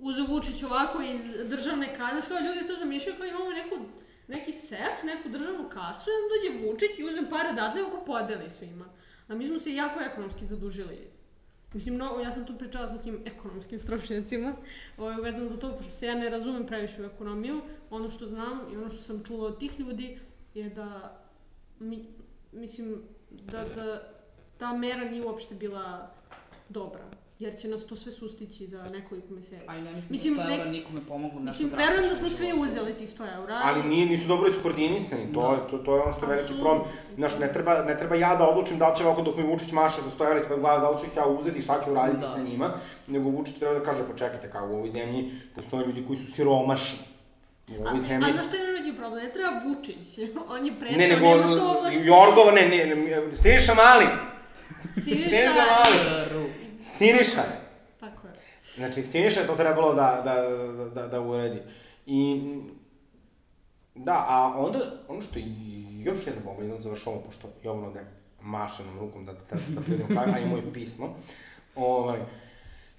uzo Vučić ovako iz državne kase, znaš kao ljudi to zamišljaju kao imamo neku, neki sef, neku državnu kasu i onda dođe Vučić i uzme pare odatle i oko podeli svima. A mi smo se jako ekonomski zadužili. Mislim, mnogo, ja sam tu pričala s nekim ekonomskim stručnjacima, ovaj, vezano za to, pošto se ja ne razumem previše u ekonomiju. Ono što znam i ono što sam čula od tih ljudi je da, mi, mislim, da, da ta mera nije uopšte bila dobra. Jer će nas to sve sustići za nekoliko meseci. Aj, ne mislim, Mislim, da 100 eura nek- nikome pomoglo. Mislim, verujem da smo svi uzeli tih 100 eura. Ali nije, nisu dobro iskoordinisani, to, je, to, to je ono što je veliki problem. Znaš, ne treba, ne treba ja da odlučim da li će ovako dok mi Vučić maše za 100 evra ispred glave, da li ću ih ja uzeti i šta ću uraditi Da. sa njima, nego Vučić treba da kaže, pa čekajte, kao u ovoj zemlji postoje ljudi koji su siromašni. U A, ovoj a zemlji... znaš što je najveći problem? Ne treba Vučić. (laughs) On je predao, Ne, nego, nema to ovlašćenje. Jorgova, ne, ne, ne, Siniša Mali! Siniša Mali! Siniša! Tako je. Znači, Siniša je to trebalo da, da, da, da, da uredi. I, da, a onda, ono što je još jedna bomba, jednom završavamo, pošto Jovano da maše nam rukom da, da, da prijedemo kraju, a i moje pismo, ovaj,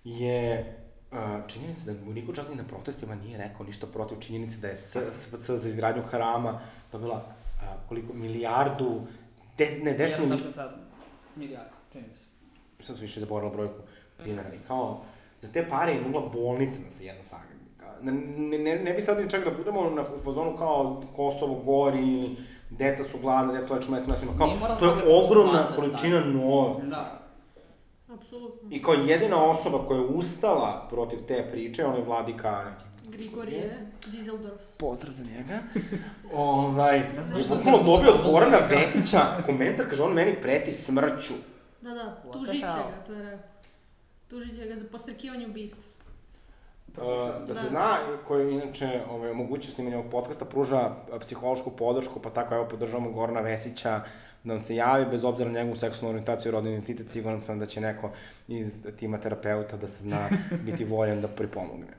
je uh, činjenica da mu niko čak ni na protestima nije rekao ništa protiv činjenice da je S- SVC za izgradnju harama dobila uh, koliko, milijardu, de, ne, 10 milijardu, 1,7 milijarda, čini mi se. Sad su više zaboravila brojku dinara i kao, za te pare je mogla bolnica da se jedna sagradi. Ne, ne, ne, ne bi sad ni čak da budemo na u fazonu kao Kosovo gori ili deca su gladna, deca leče mesec mesecima, kao, to je da ogromna da količina novca. Da. Apsolutno. I kao jedina osoba koja je ustala protiv te priče, on je vladika neki Grigorije, Dizeldorf. pozdrav za njega. ovaj, Ne znam je bukvalno dobio od Gorana. Vesića komentar, kaže on meni preti smrću. Da, da, What tužit će ga, to je rekao. Tužit će ga za postrekivanje ubistva. Uh, da se zna, koji inače ovaj, omogućuje snimanje ovog podcasta, pruža psihološku podršku, pa tako evo podržavamo Gorana Vesića da nam se javi, bez obzira na njegovu seksualnu orijentaciju i rodni identitet, siguran sam da će neko iz tima terapeuta da se zna (laughs) biti voljen da pripomogne.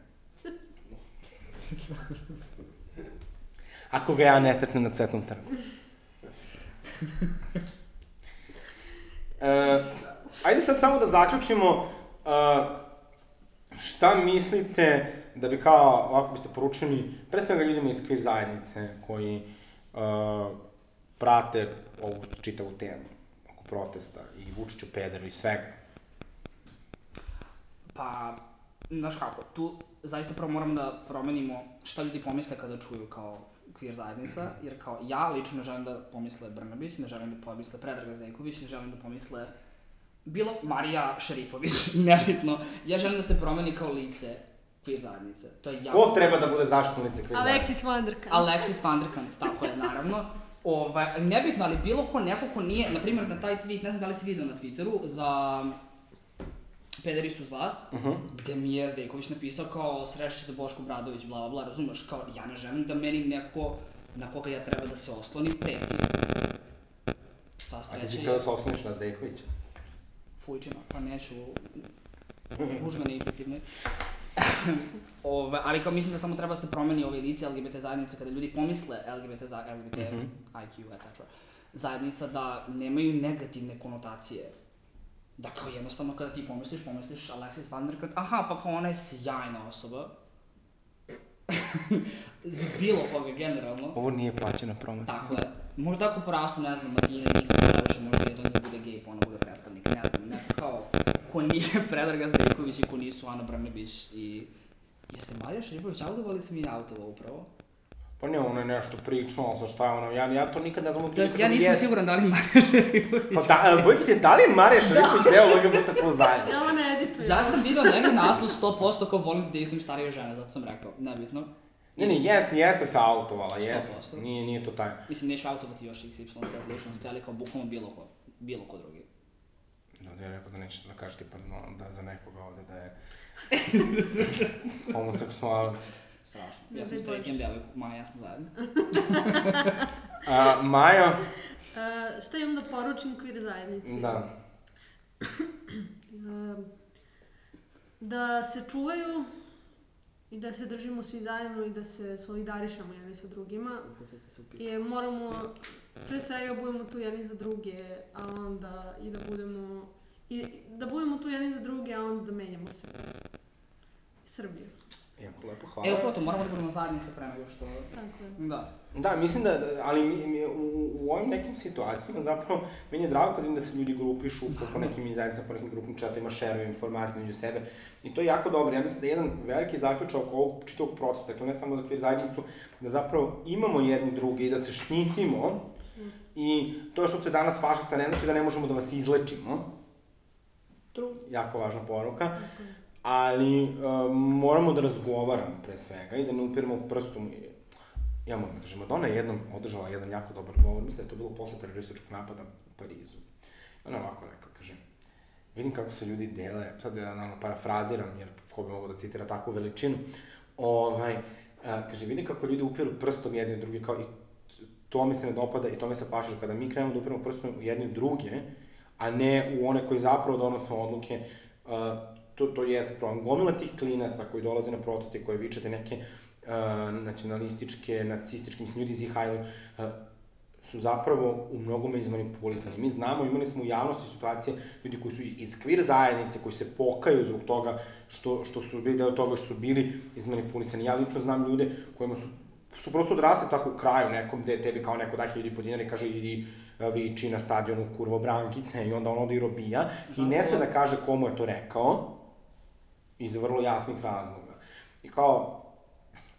Ako ga ja ne sretnem na cvetnom trgu. (laughs) E, ajde sad samo da zaključimo uh, šta mislite da bi kao, ovako biste poručili, pre svega ljudima iz queer zajednice, koji uh, prate ovu čitavu temu oko protesta i Vučiću pederu i svega. Pa, znaš kako, tu zaista prvo moramo da promenimo šta ljudi pomisle kada čuju kao queer zajednica, jer kao ja lično ne želim da pomisle Brnabić, ne želim da pomisle Predraga Zdejković, ne želim da pomisle bilo Marija Šerifović, (laughs) nebitno. Ja želim da se promeni kao lice queer zajednice. To je jako... Ko treba da bude zaštitno lice queer zajednice? Alexis Vanderkant. Alexis Van der Kant, tako je, naravno. (laughs) Ovaj, nebitno, ali bilo ko, neko ko nije, na primjer, na taj tweet, ne znam da li si video na Twitteru, za Pederi su uz vas, Uh -huh. gde mi je Zdejković napisao kao srešćete Boško Bradović, bla, bla, bla, razumeš, kao ja ne želim da meni neko na koga ja treba da se osloni preti. Sva A ti htio da se osloniš na Zdejkovića? Fujčina, pa neću užvene i fiktivne. (laughs) Ove, ali kao mislim da samo treba da se promeni ove lice LGBT zajednice kada ljudi pomisle LGBT, za, LGBT Mhm. IQ, etc. Zajednica da nemaju negativne konotacije. Da kao jednostavno kada ti pomisliš, pomisliš Alexis Van der Kant, aha, pa kao ona je sjajna osoba. (laughs) Za bilo koga, generalno. Ovo nije plaćena promocija. Tako je. Možda ako porastu, ne znam, Matine i Nikola Draviša, možda jedan od njih bude gej, pa ona bude predstavnik, ne znam, neko kao, ko nije (laughs) Predraga Zdejković i ko nisu Ana Brnabić i... Je se Marija Šerifović autovala ili sam i autovala upravo? Pa ne, ona je nešto pričala, sa šta je ona, ja, ja to nikad ne znam To jest, ja nisam je- siguran da li Marija Šerifović... Pa da, boj te, da li je Marija Šerifović deo LGBT plus zajednice? Ja ovo ne editujem. Ja sam video negdje naslov 100% kao volim da dating starije žene, zato sam rekao, nebitno. Ne, ne, jeste, jeste se autovala, jeste. Nije, nije to tajno. Mislim, neću autovati još XY ličnosti, ali kao bukvalno bilo ko, bilo ko drugi. Da, da je rekao da nećete da kažete pa no, da za nekoga ovde da je (laughs) homoseksualac. Strašno. Ja sam straight Bože. devojka, Maja, ja smo zajedno. (laughs) A, Majo, (laughs) Uh, šta imam da poručim queer zajednici? da, (clears throat) Uh, da se čuvaju i da se držimo svi zajedno i da se solidarišemo jedni sa drugima. I moramo, pre svega budemo tu jedni za druge, a onda i da budemo, i da budemo tu jedni za druge, a onda da menjamo se. Srbiju. Jako lepo, hvala. E, upravo to, moramo da budemo zajednica pre nego što... Tako je. Da. Da, mislim da, da ali mi, mi, u, u ovim nekim situacijama zapravo, meni je drago kad vidim da se ljudi grupišu po, po nekim zajednicama, po nekim grupnim čatima, šeruju informacije među sebe. I to je jako dobro. Ja mislim da je jedan veliki zaključak oko ovog čitavog protesta, dakle ne samo za queer zajednicu, da zapravo imamo jedni druge i da se štitimo. I to što se danas fašista ne znači da ne možemo da vas izlečimo. True. Jako važna poruka. Ali uh, moramo da razgovaramo pre svega i da ne upiramo prstom i ja moram da kažem, Madonna je jednom održala jedan jako dobar govor, mislim da je to bilo posle terorističkog napada u Parizu. Ona ovako rekla, kaže, vidim kako se ljudi dele, sad ja naravno parafraziram, jer ko bi mogao da citira takvu veličinu, ovaj, kaže, vidim kako ljudi upiru prstom jedni u drugi, kao i to mi se ne dopada i to mi se paša, kada mi krenemo da upiramo prstom u jedni druge, a ne u one koji zapravo donose odluke, a, to, to jeste problem. Gomila tih klinaca koji dolaze na proteste, koje vičete neke uh, nacionalističke, nacističke, mislim, ljudi iz Ihajlu, uh, su zapravo u mnogome izmanipulisani. Mi znamo, imali smo u javnosti situacije ljudi koji su iz kvir zajednice, koji se pokaju zbog toga što, što su bili deo toga što su bili izmanipulisani. Ja lično znam ljude kojima su su prosto odrasli tako u kraju nekom gde tebi kao neko da hiljadi po dinara i kaže idi uh, viči na stadionu kurvo brankice i onda on ode i robija i ne sme da kaže komu je to rekao iz vrlo jasnih razloga. I kao,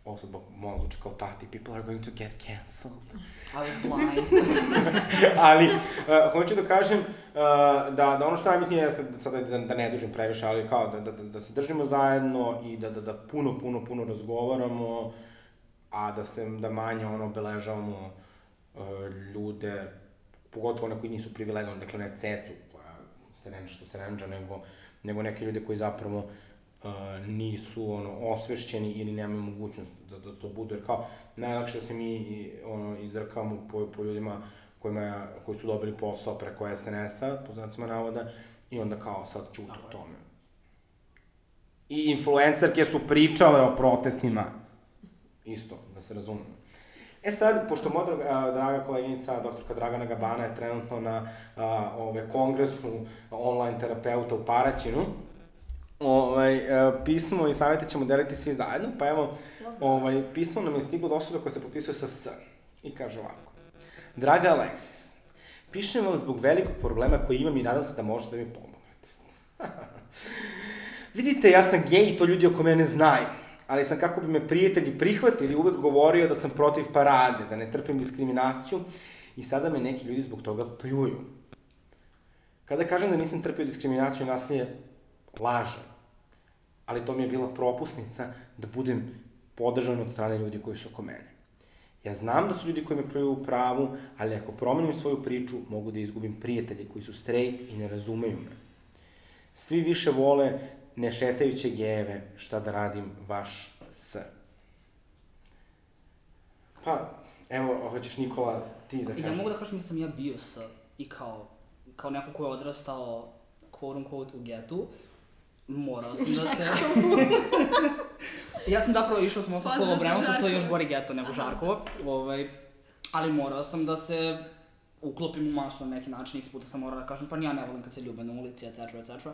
ovo sad malo zvuči kao tati, people are going to get cancelled. (laughs) I was blind. (laughs) ali, uh, hoću da kažem uh, da, da ono što najbitnije jeste, da, sada da, da ne dužim previše, ali kao da, da, da, da se držimo zajedno i da, da, da puno, puno, puno razgovaramo, a da se, da manje ono obeležavamo uh, ljude, pogotovo one koji nisu privilegovani, dakle ne cecu koja se renđa što se renđa, nego, nego neke ljude koji zapravo uh, nisu ono, osvešćeni ili nemaju mogućnost da, da to budu, jer kao najlakše se mi ono, izdrkamo po, po ljudima kojima, koji su dobili posao preko SNS-a, po znacima navoda, i onda kao sad Tako o tome. I influencerke su pričale o protestima. Isto, da se razumemo. E sad, pošto moja draga, draga koleginica, doktorka Dragana Gabana je trenutno na a, ove, kongresu online terapeuta u Paraćinu, Ovaj, e, pismo i savjete ćemo deliti svi zajedno, pa evo, ovaj, pismo nam je stiglo od osobe koja se potpisuje sa S. I kaže ovako. Draga Alexis, pišem vam zbog velikog problema koji imam i nadam se da možete da mi pomognete. (laughs) Vidite, ja sam gej i to ljudi oko mene znaju, ali sam kako bi me prijatelji prihvatili uvek govorio da sam protiv parade, da ne trpim diskriminaciju i sada me neki ljudi zbog toga pljuju. Kada kažem da nisam trpio diskriminaciju i nasilje, lažem. Ali to mi je bila propusnica da budem podržan od strane ljudi koji su oko mene. Ja znam da su ljudi koji me pljuju u pravu, ali ako promenim svoju priču, mogu da izgubim prijatelje koji su straight i ne razumeju me. Svi više vole nešetajuće gejeve, šta da radim, vaš S. Pa, evo, hoćeš Nikola, ti da I ja kažeš. mogu da kažem da sam ja bio s i kao, kao neko ko je odrastao quote unquote u getu, morao sam da se... (laughs) ja sam zapravo išao sam za u Bremovcu, što je još gori geto nego Žarkovo, ovaj, ali morao sam da se uklopim u masu na neki način, x puta sam morao da kažem, pa ja ne volim kad se ljube na ulici, etc, etc.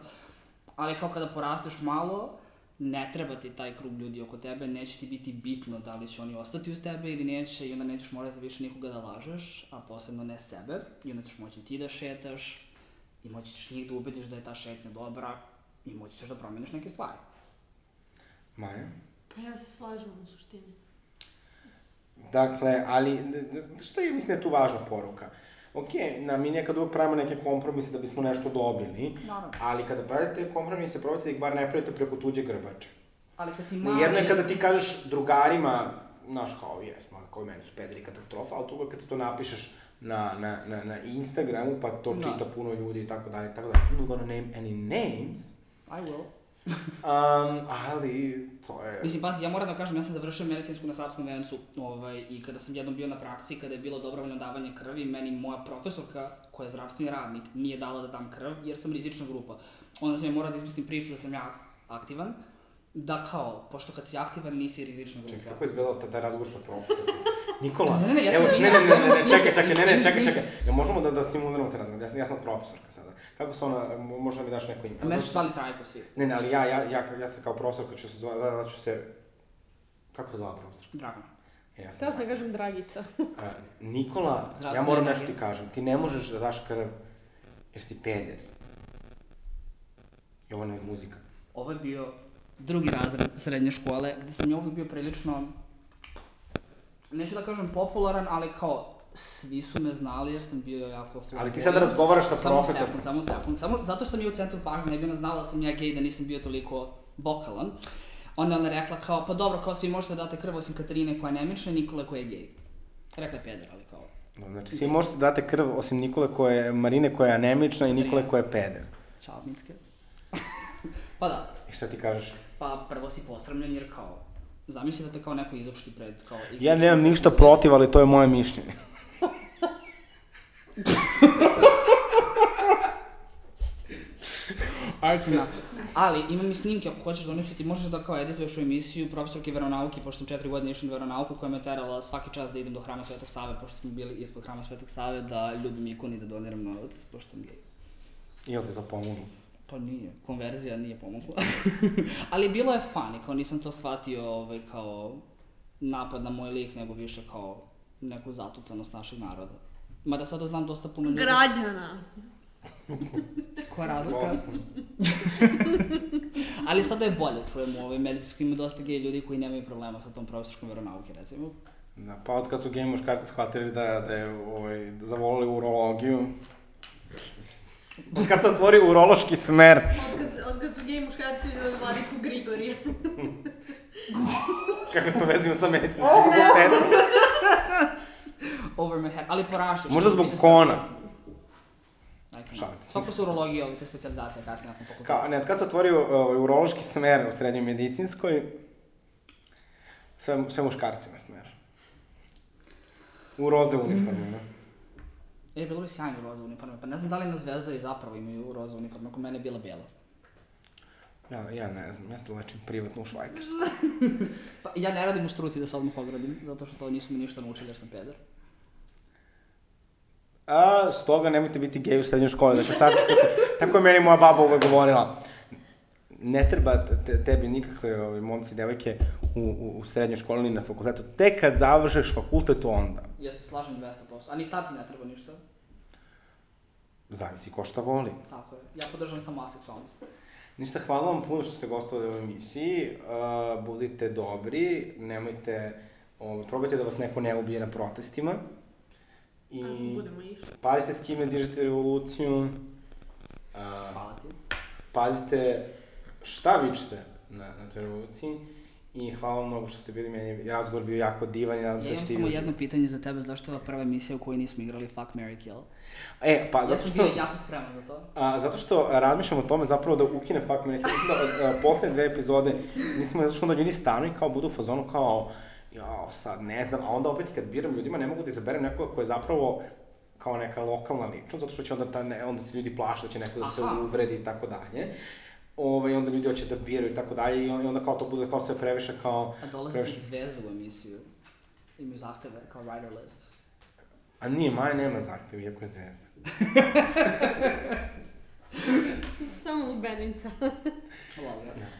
Ali kao kada porasteš malo, ne treba ti taj krug ljudi oko tebe, neće ti biti bitno da li će oni ostati uz tebe ili neće i onda nećeš morati više nikoga da lažeš, a posebno ne sebe. I onda ćeš moći ti da šetaš i moći ćeš njih da ubediš da je ta šetnja dobra i moći ćeš da promeniš neke stvari. Maja? Pa ja se slažem u suštini. Dakle, ali, šta je, mislim, da je tu važna poruka? Ok, na, mi nekad uvek pravimo neke kompromise da bismo nešto dobili, Naravno. ali kada pravite kompromise, probajte da ih bar ne pravite preko tuđe grbače. Ali kad si Mali... Jedno je kada ti kažeš drugarima, znaš, kao, jes, ma, kao i meni su pederi katastrofa, ali tu kad ti to napišeš na, na, na, na Instagramu, pa to Da. čita puno ljudi i tako dalje, tako dalje. I'm not gonna name any names, I will. um, ali to je... Mislim, pazi, ja moram da kažem, ja sam završio medicinsku na Savskom vencu ovaj, i kada sam jednom bio na praksi, kada je bilo dobrovoljno davanje krvi, meni moja profesorka, koja je zdravstveni radnik, nije dala da dam krv, jer sam rizična grupa. Onda sam je morao da izmislim priču da sam ja aktivan, da kao, pošto kad si aktivan nisi rizična grupa. Čekaj, kako je izgledao taj, razgovor sa profesorom? (laughs) Nikola, Ne, ne, ne, ja evo, ne, ne, ne, ne, ne, čekaj, čekaj, ne, ne, čekaj, čekaj. Ja možemo da, da simuliramo te razgovor, ja sam, ja sam profesorka sada. Kako se ona, mo- možda mi daš neko ime? A meni su zvali Trajko svi. Ne, ne, ali ja, ja, ja, ja se kao profesorka ću se zvati, da, da ću se... Kako se zvala profesor? Dragan. E, ja sam Htela sam da kažem Dragica. A, (laughs) Nikola, ja moram nešto ti kažem, ti ne možeš da daš krv jer si peder. I ovo ne je muzika. Ovo je bio drugi razred srednje škole, gde sam ja uvijek bio prilično, neću da kažem popularan, ali kao, svi su me znali jer sam bio jako flamboyant. Ali ti sada razgovaraš sa Samo profesorom. sekund, samo sekund, samo zato što sam je u centru pažnje, ne bi ona znala da sam ja gej, da nisam bio toliko vokalan. Onda ona rekla kao, pa dobro, kao svi možete da date krv osim Katarine koja je nemična i Nikole koja je gej. Rekla je peder, ali kao, Znači, svi možete da date krv osim Nikole koja je, Marine koja je anemična i Nikole koja je peder. čao Minske. (laughs) pa da, I šta ti kažeš? Pa prvo si posramljen jer kao, zamisli da te kao neko izopšti pred kao... Ja nemam ništa protiv, ali to je moje mišljenje. Ajkina. Ali, imam i snimke, ako hoćeš doneti, ti možeš da kao edituješ u emisiju profesorke veronauke, pošto sam četiri godine išao na veronauku, koja me terala svaki čas da idem do hrama Svetog Save, pošto smo bili ispod hrama Svetog Save, da ljubim ikon i da doniram novac, pošto sam gej. Jel ti to pomoglo? Pa nije, konverzija nije pomogla. (laughs) Ali bilo je funny, kao nisam to shvatio ovaj, kao napad na moj lik, nego više kao neku zatucanost našeg naroda. Mada sada znam dosta puno ljudi. Građana. (laughs) Koja razlika? (laughs) Ali sada je bolje, čujemo, ovaj, medicinsko ima dosta gej ljudi koji nemaju problema sa tom profesorskom veronauke, recimo. Da, pa od kad su gej muškarci shvatili da, da je ovaj, da zavolili urologiju. Od kad sam otvorio urološki smer. Otkad, otkad su gej muškarci videli vladiku Grigorija. (laughs) Kako to vezimo sa medicinskim fakultetom? Over my head, ali porašćeš. Možda zbog se- kona. Ajde, Šalim se. Svako su urologija, ovo te specializacija kasnije nakon fakulteta. Kao, ne, od kad sam otvorio ovaj, urološki smer u srednjoj medicinskoj, sve, sve muškarci na smer. U roze uniforme, ne? E, bilo bi sjajno roza uniforme, pa ne znam da li na zvezdari zapravo imaju roza uniforme, ako mene je bila bela. Ja, ja ne znam, ja se lečim privatno u Švajcarskoj. (laughs) Pa ja ne radim u struci da se odmah ogradim, zato što nisu mi ništa naučili jer sam peder. A, stoga nemojte biti gej u srednjoj školi, dakle sačekajte. Tako je meni moja baba uvek govorila. Ne treba te, tebi nikakve ovaj, momci i devojke u, u, u srednjoj školi ni na fakultetu. Tek kad završeš fakultet, onda. Ja se slažem 200%. A ni tati ne treba ništa. Zavisi ko šta voli. Tako je. Ja podržam samo aseksualnost. Ništa, hvala vam puno što ste gostovali u ovoj emisiji. Uh, budite dobri, nemojte, ovaj, probajte da vas neko ne ubije na protestima. I Ako budemo išli. pazite s kime dižete revoluciju. Uh, Hvala ti. pazite šta vičete na, na toj revoluciji. I hvala vam mnogo što ste bili, meni razgovor bio jako divan i nadam se Ja da imam ćete samo i jedno pitanje za tebe, zašto je ova prva emisija u kojoj nismo igrali Fuck, Mary Kill? E, pa Ja zato sam što... bio jako spreman za to. A, zato što razmišljam o tome zapravo da ukine Fuck Neki. Mislim da a, poslednje dve epizode nismo, zato što onda ljudi stanu i kao budu u fazonu kao, jao, sad ne znam, a onda opet kad biram ljudima ne mogu da izaberem nekoga ko je zapravo kao neka lokalna ličnost, zato što će onda, ta, ne, onda se ljudi plaše da će neko da se Aha. uvredi i tako dalje. Ove, i onda ljudi hoće da biraju i tako dalje i on- i onda kao to bude kao sve previše kao... A dolaze ti previše- zvezde u emisiju. Imaju zahteve kao writer list. A nije, Maja nema zahtev, iako je zvezda. (laughs) (laughs) Samo lubenica.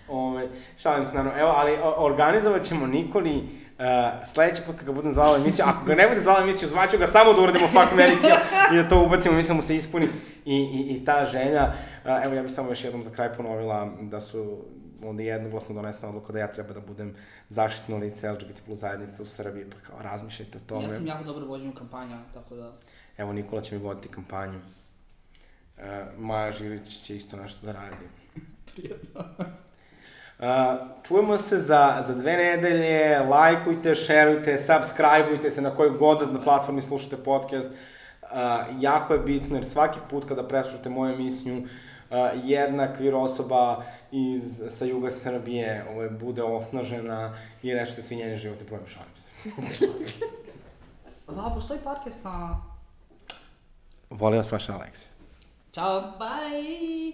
Ove, šalim se, naravno. Evo, ali organizovat ćemo Nikoli uh, sledeći put kad ga budem zvala emisiju. Ako ga ne bude zvala emisiju, zvaću ga samo da uradimo Fuck Mary Kill i da to ubacimo, mislim da mu se ispuni i, i, i ta želja. Uh, evo, ja bih samo još jednom za kraj ponovila da su onda jednoglasno donesena odluka da ja treba da budem zaštitno lice LGBT plus zajednice u Srbiji, pa kao razmišljajte o tome. Ja sam jako dobro vođen u kampanja, tako da... Evo, Nikola će mi voditi kampanju. Uh, Maja Žilić će isto nešto da radi. (laughs) Uh, čujemo se za, za dve nedelje, lajkujte, šerujte, subscribeujte se na kojoj god na platformi slušate podcast. Uh, jako je bitno jer svaki put kada preslušate moju emisiju, uh, jedna kvir osoba iz, sa juga Srbije ovaj, bude osnažena i rešite svi njeni životni problem, šalim se. (laughs) Da, postoji podcast na... Volio vas vaš Aleksis. Ciao, bye.